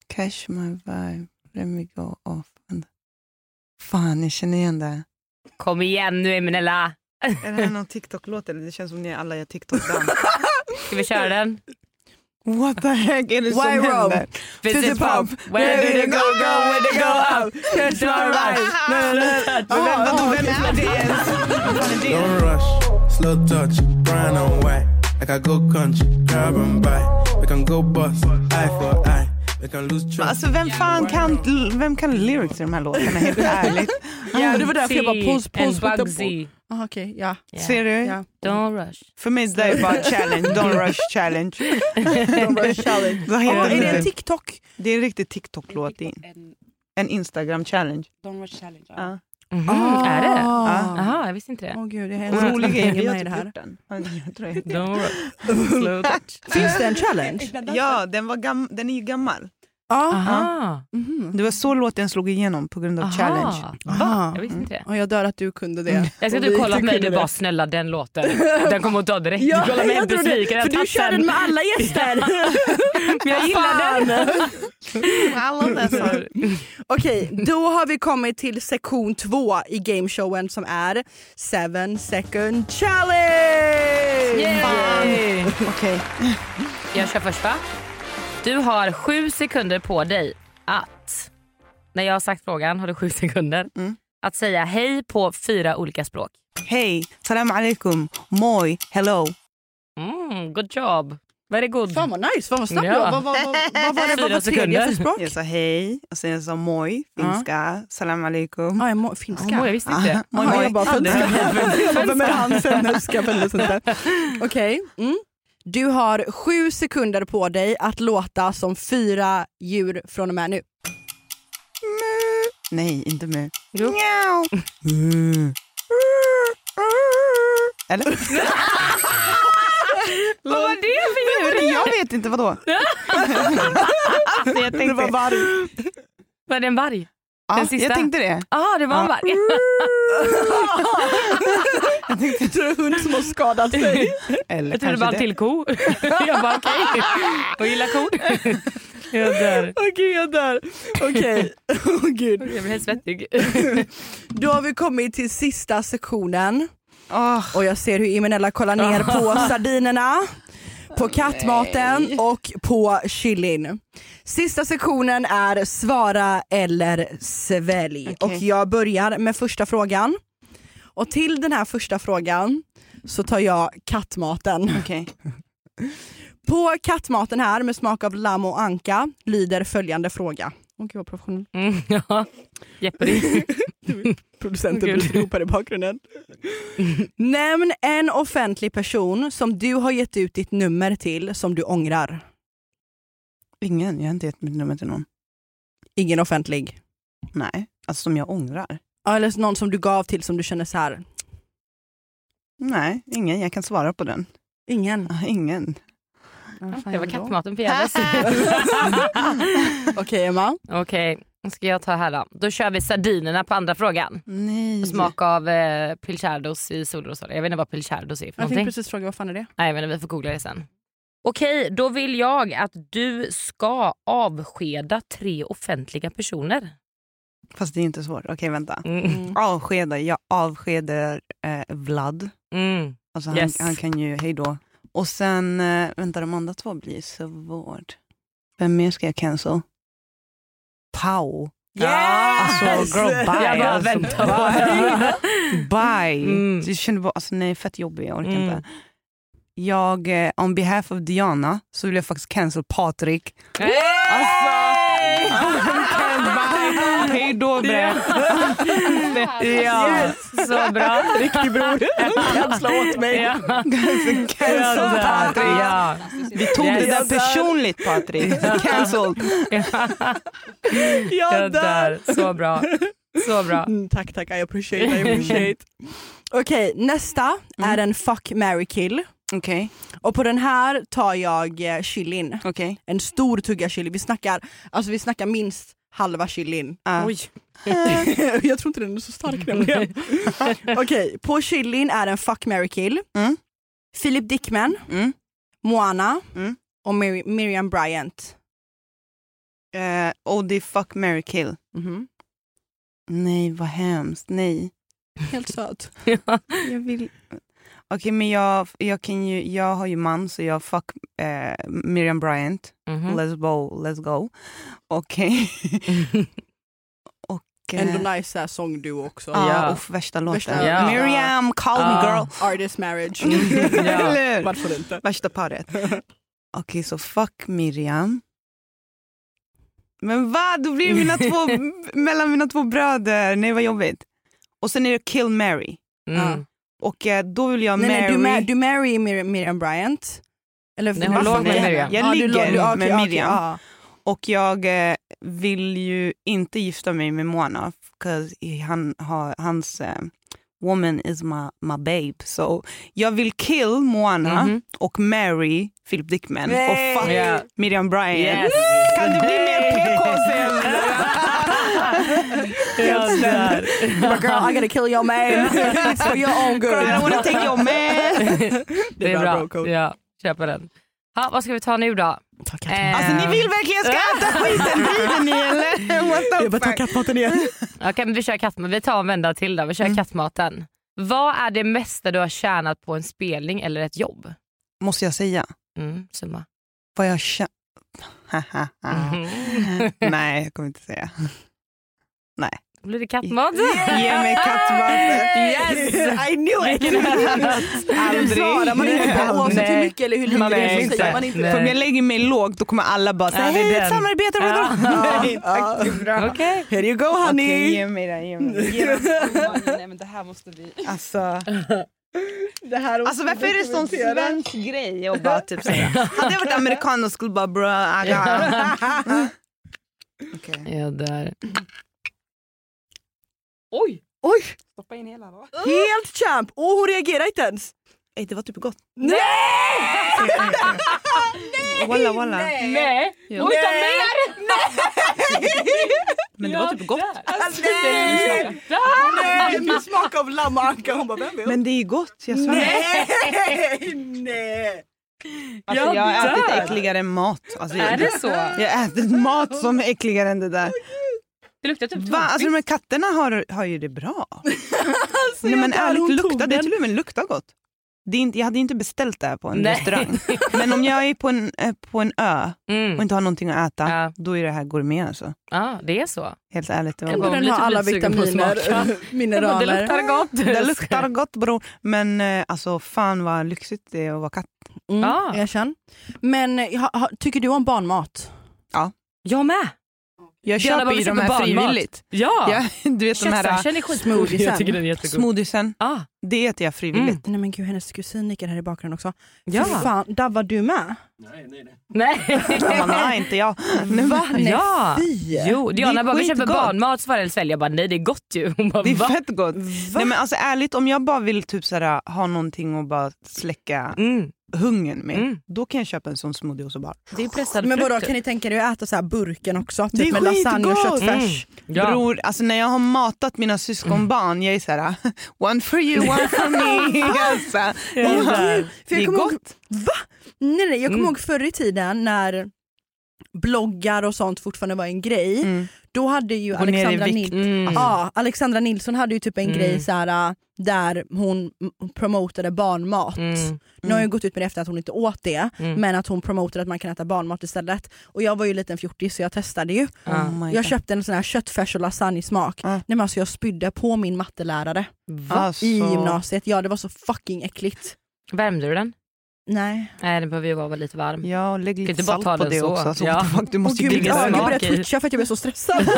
Catch my vibe, let me go off. Fan, jag känner igen det. Kom igen nu Eminella. Är det här någon TikTok-låt eller? Det känns som ni alla gör TikTok-dans. Ska vi köra den? What the heck är det som Why wrong? händer? Fizzy pop, where do they go, go, where they go up. Catch my. Men vadå, vem är det? Don't rush, slow touch, brown and white. Like I go country, grab and buy. We can go bust, eye for eye. Alltså vem fan kan, vem kan lyrics i de här låtarna helt ärligt? Ja, det var därför jag bara pause, pause, and putta på. Bugsy. Ah, Okej, ja. Yeah. Ser du? ja. Don't rush. För mig det är bara challenge, don't rush challenge. De bara challenge. Den är det en? TikTok? Det är en riktig TikTok-låt. är En Instagram challenge. Ja. Mhm, Ah. Är det? Ah. Jaha, jag visste inte det. Åh gud, jag rolig grej, har med i det här. Finns det en challenge? Ja, den, var gam, den är ju gammal. Ja. Aha. Mhm. Det var så låten slog igenom på grund av Aha. challenge. Aha. Jag visste inte det. Och jag dör att du kunde det. Mm. Jag ska Och du vi kolla på mig kunde du bara snälla den låten. Den kommer att ta direkt. Ja, du kollar mig jag besviken. För du kör den med alla gäster. Men jag gillar den. Okej, då har vi kommit till sektion två i gameshowen som är Seven second challenge! Yay! Okej. Jag kör först va? Du har sju sekunder på dig att, när jag har sagt frågan har du sju sekunder, Mm. att säga hej på fyra olika språk. Hej, salam alaikum, moi, hello. Mm, good job. Very good. Fan vad nice, fan vad snabbt Ja. ja. vad, vad, vad, vad var det Fyra vad var tredje sekunder. för språk? Jag sa hej, och sen jag sa moi, finska, salam alaikum. Ah, jag finska. Oh, jag visste inte det. Moi, moi. jag bara, jag bara, vem är han? Okej. Mm. Du har sju sekunder på dig att låta som fyra djur från och med nu. Nej, inte med. Jo. Mm. Eller? Vad var det för djur? Jag vet inte, vadå? alltså, jag tänkte, var varg. Var det en varg? Ja, den sista. jag tänkte det. Ja, det var en varg. Jag tror det är en hund som har skadat sig. Eller Jag trodde var en det. till ko. Jag bara okej. Och gillar kor. Jag dör. Åh gud jag dör. Okej, Åh, gud. Jag blir helt svettig. Då har vi kommit till sista sektionen Åh, och jag ser hur Imenella kollar ner på sardinerna, på kattmaten och på chilin. Sista sektionen är svara eller svälj Okej. och jag börjar med första frågan. Och till den här första frågan så tar jag kattmaten. okej. På kattmaten här med smak av lamm och anka lyder följande fråga. Hon kan vara professionell. Mm, ja. Jeopardy. Producenten Gud. Ropar i bakgrunden. Nämn en offentlig person som du har gett ut ditt nummer till som du ångrar. Ingen, jag har inte gett mitt nummer till någon. Ingen offentlig. Nej, alltså som jag ångrar. Ja, Eller någon som du gav till som du känner så här. Nej, ingen. Jag kan svara på den. Ingen. Ah, Ingen. Det var kattmaten förgäves. Okej Emma. Okej, då ska jag ta här då. Då kör vi sardinerna på andra frågan. Nej. Smak av eh, pilchardos i solrosor. Jag vet inte vad pilchardos är för Jag någonting. tänkte precis fråga vad fan är det? Nej men vi får googla det sen. Okej, då vill jag att du ska avskeda tre offentliga personer. Fast det är inte svårt. Okej, vänta. Mm. Avskeda. Jag avskedar eh, Vlad. Mm. Alltså Yes. han, han kan ju, hej då. Och sen, eh, vänta de andra två blir svårt. Vem mer ska jag cancel? Pau. Alltså girl bye. Jag bara alltså, väntar på bye. bye. Mm. Jag kände bara, alltså nej fett jobbig, jag orkar Mm. inte. Jag, eh, on behalf of Diana, så vill jag faktiskt cancel Patrik. Alltså, hej då bre. Ja, så bra. Riktig bror. Cancella åt mig. Ja. Cancel Patrik. Ja. Vi tog det där personligt Patrik. Cancelled. Jag dör. Så bra. Så bra. Mm, tack tack, I appreciate, I appreciate. Okej, nästa är en fuck, marry, kill. Okej, Och på den här tar jag eh, chilin. okej. En stor tugga chili. Vi snackar, alltså vi snackar minst halva chilin. Ah. Oj. jag tror inte den är så stark nämligen. Okej, på chilin är en fuck, marry, kill. Mm. Philip Dickman, Mm. Moana Mm. och Mir- Miriam Bryant. Eh, och det är fuck, marry, kill. Mhm. Nej, vad hemskt. Nej. Helt söt. Jag vill... Okej, men jag, jag, kan ju, jag har ju man, så jag fuck eh, Miriam Bryant. Mhm. Let's go, let's go. Okej. Och... eh, Ändå nice här sångduo också. Ja, Ja. och värsta låten. Värsta- Ja. Miriam, call me Ja. girl. Artist marriage. Eller? Varför inte? Värsta paret. Okej, så fuck Miriam. Men vad? Då blir det mina två, mellan mina två bröder. Nej, vad jobbigt. Och sen är det kill Mary. Mm. Och eh, då vill jag Nej, marry... nej, du, ma- du marry Mir- Miriam Bryant. Eller, Nej, hon låg med. Miriam. Jag Ja, du ligger ja, okej, med Miriam. ja. Och jag eh, vill ju inte gifta mig med Moana. För han har, hans eh, woman is my, my babe. Så jag vill kill Moana Mhm. och marry Philip Dickman. Nej. Och fuck Ja. Miriam Bryant. Yes. Kan det bli sen? Jag dör. But girl, I gotta kill your man. It's for your own good. I don't wanna take your man. Det är bra. Ja, köper den. Ha, vad ska vi ta nu då? Eh, Alltså ni vill verkligen ska äta skiten, driver ni eller? What the Jag bara ta fuck? kattmaten igen. Okej, men vi kör kattmat. Vi tar en vända till då. Vi kör kattmaten. Vad är det mesta du har tjänat på en spelning eller ett jobb? Måste jag säga? Mm, summa. Vad jag känner... Mhm. Nej, jag kommer inte säga. Nej. Då blir det kattmat. Ge mig kattmaten. Yes, I knew it! Aldrig. Svarar man inte på oavsett hur mycket eller hur lite Man är så säger man inte. För om jag lägger mig lågt då kommer alla bara säga Ja, det är hej, den. ett samarbete. Ja. Nej, tack, det är bra. Okej. Here you go honey! Okej, ge mig det. Ge mig det. Ge mig det. Nej, men det här måste vi... Alltså, Det här alltså varför är det sån svensk grej? Och bara, typ, såhär. Hade jag varit amerikan och skulle bara bro, aga. Okej. Jag dör. Oj! Oj, Stoppa in hela då. helt champ! Och hon reagerar inte ens. Ey, det var typ gott. Nej! Walla walla. Nej! Jo. Oj, ta mer! Men det var typ gott. Nej! Nej, min smak av lamm och anka. Hon bara, vem vill? Men det är gott, jag svär. Nej! Nej! Alltså, Jag jag har ätit äckligare mat. Alltså, Är jag, det så? jag har ätit mat som är äckligare än det där. Det luktar typ Va? Alltså, de här katterna har, har ju det bra. Alltså, Nej, men ärligt, luktar, det till och med luktar gott. Det är inte, jag hade inte beställt det här på en Nej. restaurang. Men om jag är på en, eh, på en ö Mm. och inte har någonting att äta, Ja. då är det här gourmet. Alltså. Ja, det är så. Helt ärligt. Det, Jag var bara- Den har typ alla vitaminer, smaka. Det mineraler. luktar gott. det luktar gott bror. Men eh, alltså, fan vad lyxigt det är att vara katt. Mm, Ah. Erkänn. Men eh, ha, ha, tycker du om barnmat? Jag med. Jag Diana, köper ju de här barnmat. frivilligt. Ja. Ja, du vet de här Köttfärsen är skitgod. Smoothiesen. Jag smoothiesen. Ah. Det äter jag frivilligt. Nej men gud hennes kusin nickar här i bakgrunden också. Ja. Fy fan, Davva du med? Nej. Ja, nej, inte jag. Nej, Va? Nej ja. fy! Jo, Diana Det är bara vi köper skitgott. barnmat så var det en svälj. Jag bara nej det är gott ju. Hon bara Det är va? fett gott. Nej, men alltså, ärligt, om jag bara vill typ såhär, ha någonting att bara släcka Mm. Hungern med, Mm. då kan jag köpa en sån smoothie och så bara... Det är pressad Men vadå kan ni tänka er att äta så här burken också? Det är Typ med lasagne och skitgott. köttfärs. Mm. Ja. Bror, alltså när jag har matat mina syskonbarn, jag är såhär, one for you, one for me. alltså, Ja, ja. För det är jag kommer ihåg, gott. va? Nej, nej, jag kommer Mm. ihåg förr i tiden när bloggar och sånt fortfarande var en grej. Mm. Då hade ju Alexandra. Nil- Mm. ja, Alexandra Nilsson hade ju typ en Mm. grej så här, äh, där hon promotade barnmat. Mm. Nu har jag gått ut med det efter att hon inte åt det, Mm. men att hon promotade att man kan äta barnmat istället. Och jag var ju liten fjortis så jag testade ju. Oh Jag köpte en sån här köttfärs och lasagnesmak. Ja. Nej, men alltså jag spydde på min mattelärare Alltså, i gymnasiet. Ja det var så fucking äckligt. Värmde du den? Nej. Nej den behöver ju vara lite varm. Ja, lägg Kan lite salt på den det så. också. Alltså, Ja. du måste gud, ligga ja, jag smak började i. twitcha för att jag blev så stressad.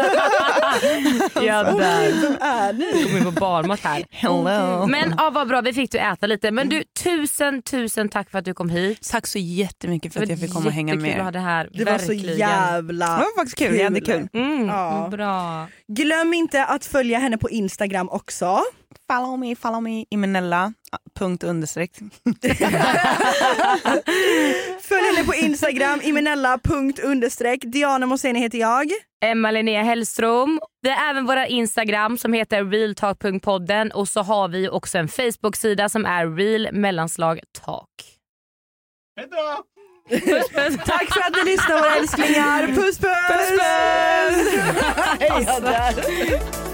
ja, gud, Vem är ni? Kommer in på barnmat här. Hello. Men ja, vad bra, vi fick du äta lite. Men du, tusen tusen tack för att du kom hit. Tack så jättemycket för att jag fick komma och hänga med jättekul att ha er. det här. Det var så jävla Det var faktiskt kul, jättekul. Mm, Ja. Bra. Glöm inte att följa henne på Instagram också. Follow me, follow me, Imenella, punkt understreck. Följ henne på Instagram, imenella.understreck. Diana Moseni heter jag. Emma Linnea Hellström. Vi har även våra Instagram som heter realtalk.podden och så har vi också en Facebook-sida som är real mellanslag talk. Tack för att ni lyssnar våra älsklingar. Puss puss! puss, puss.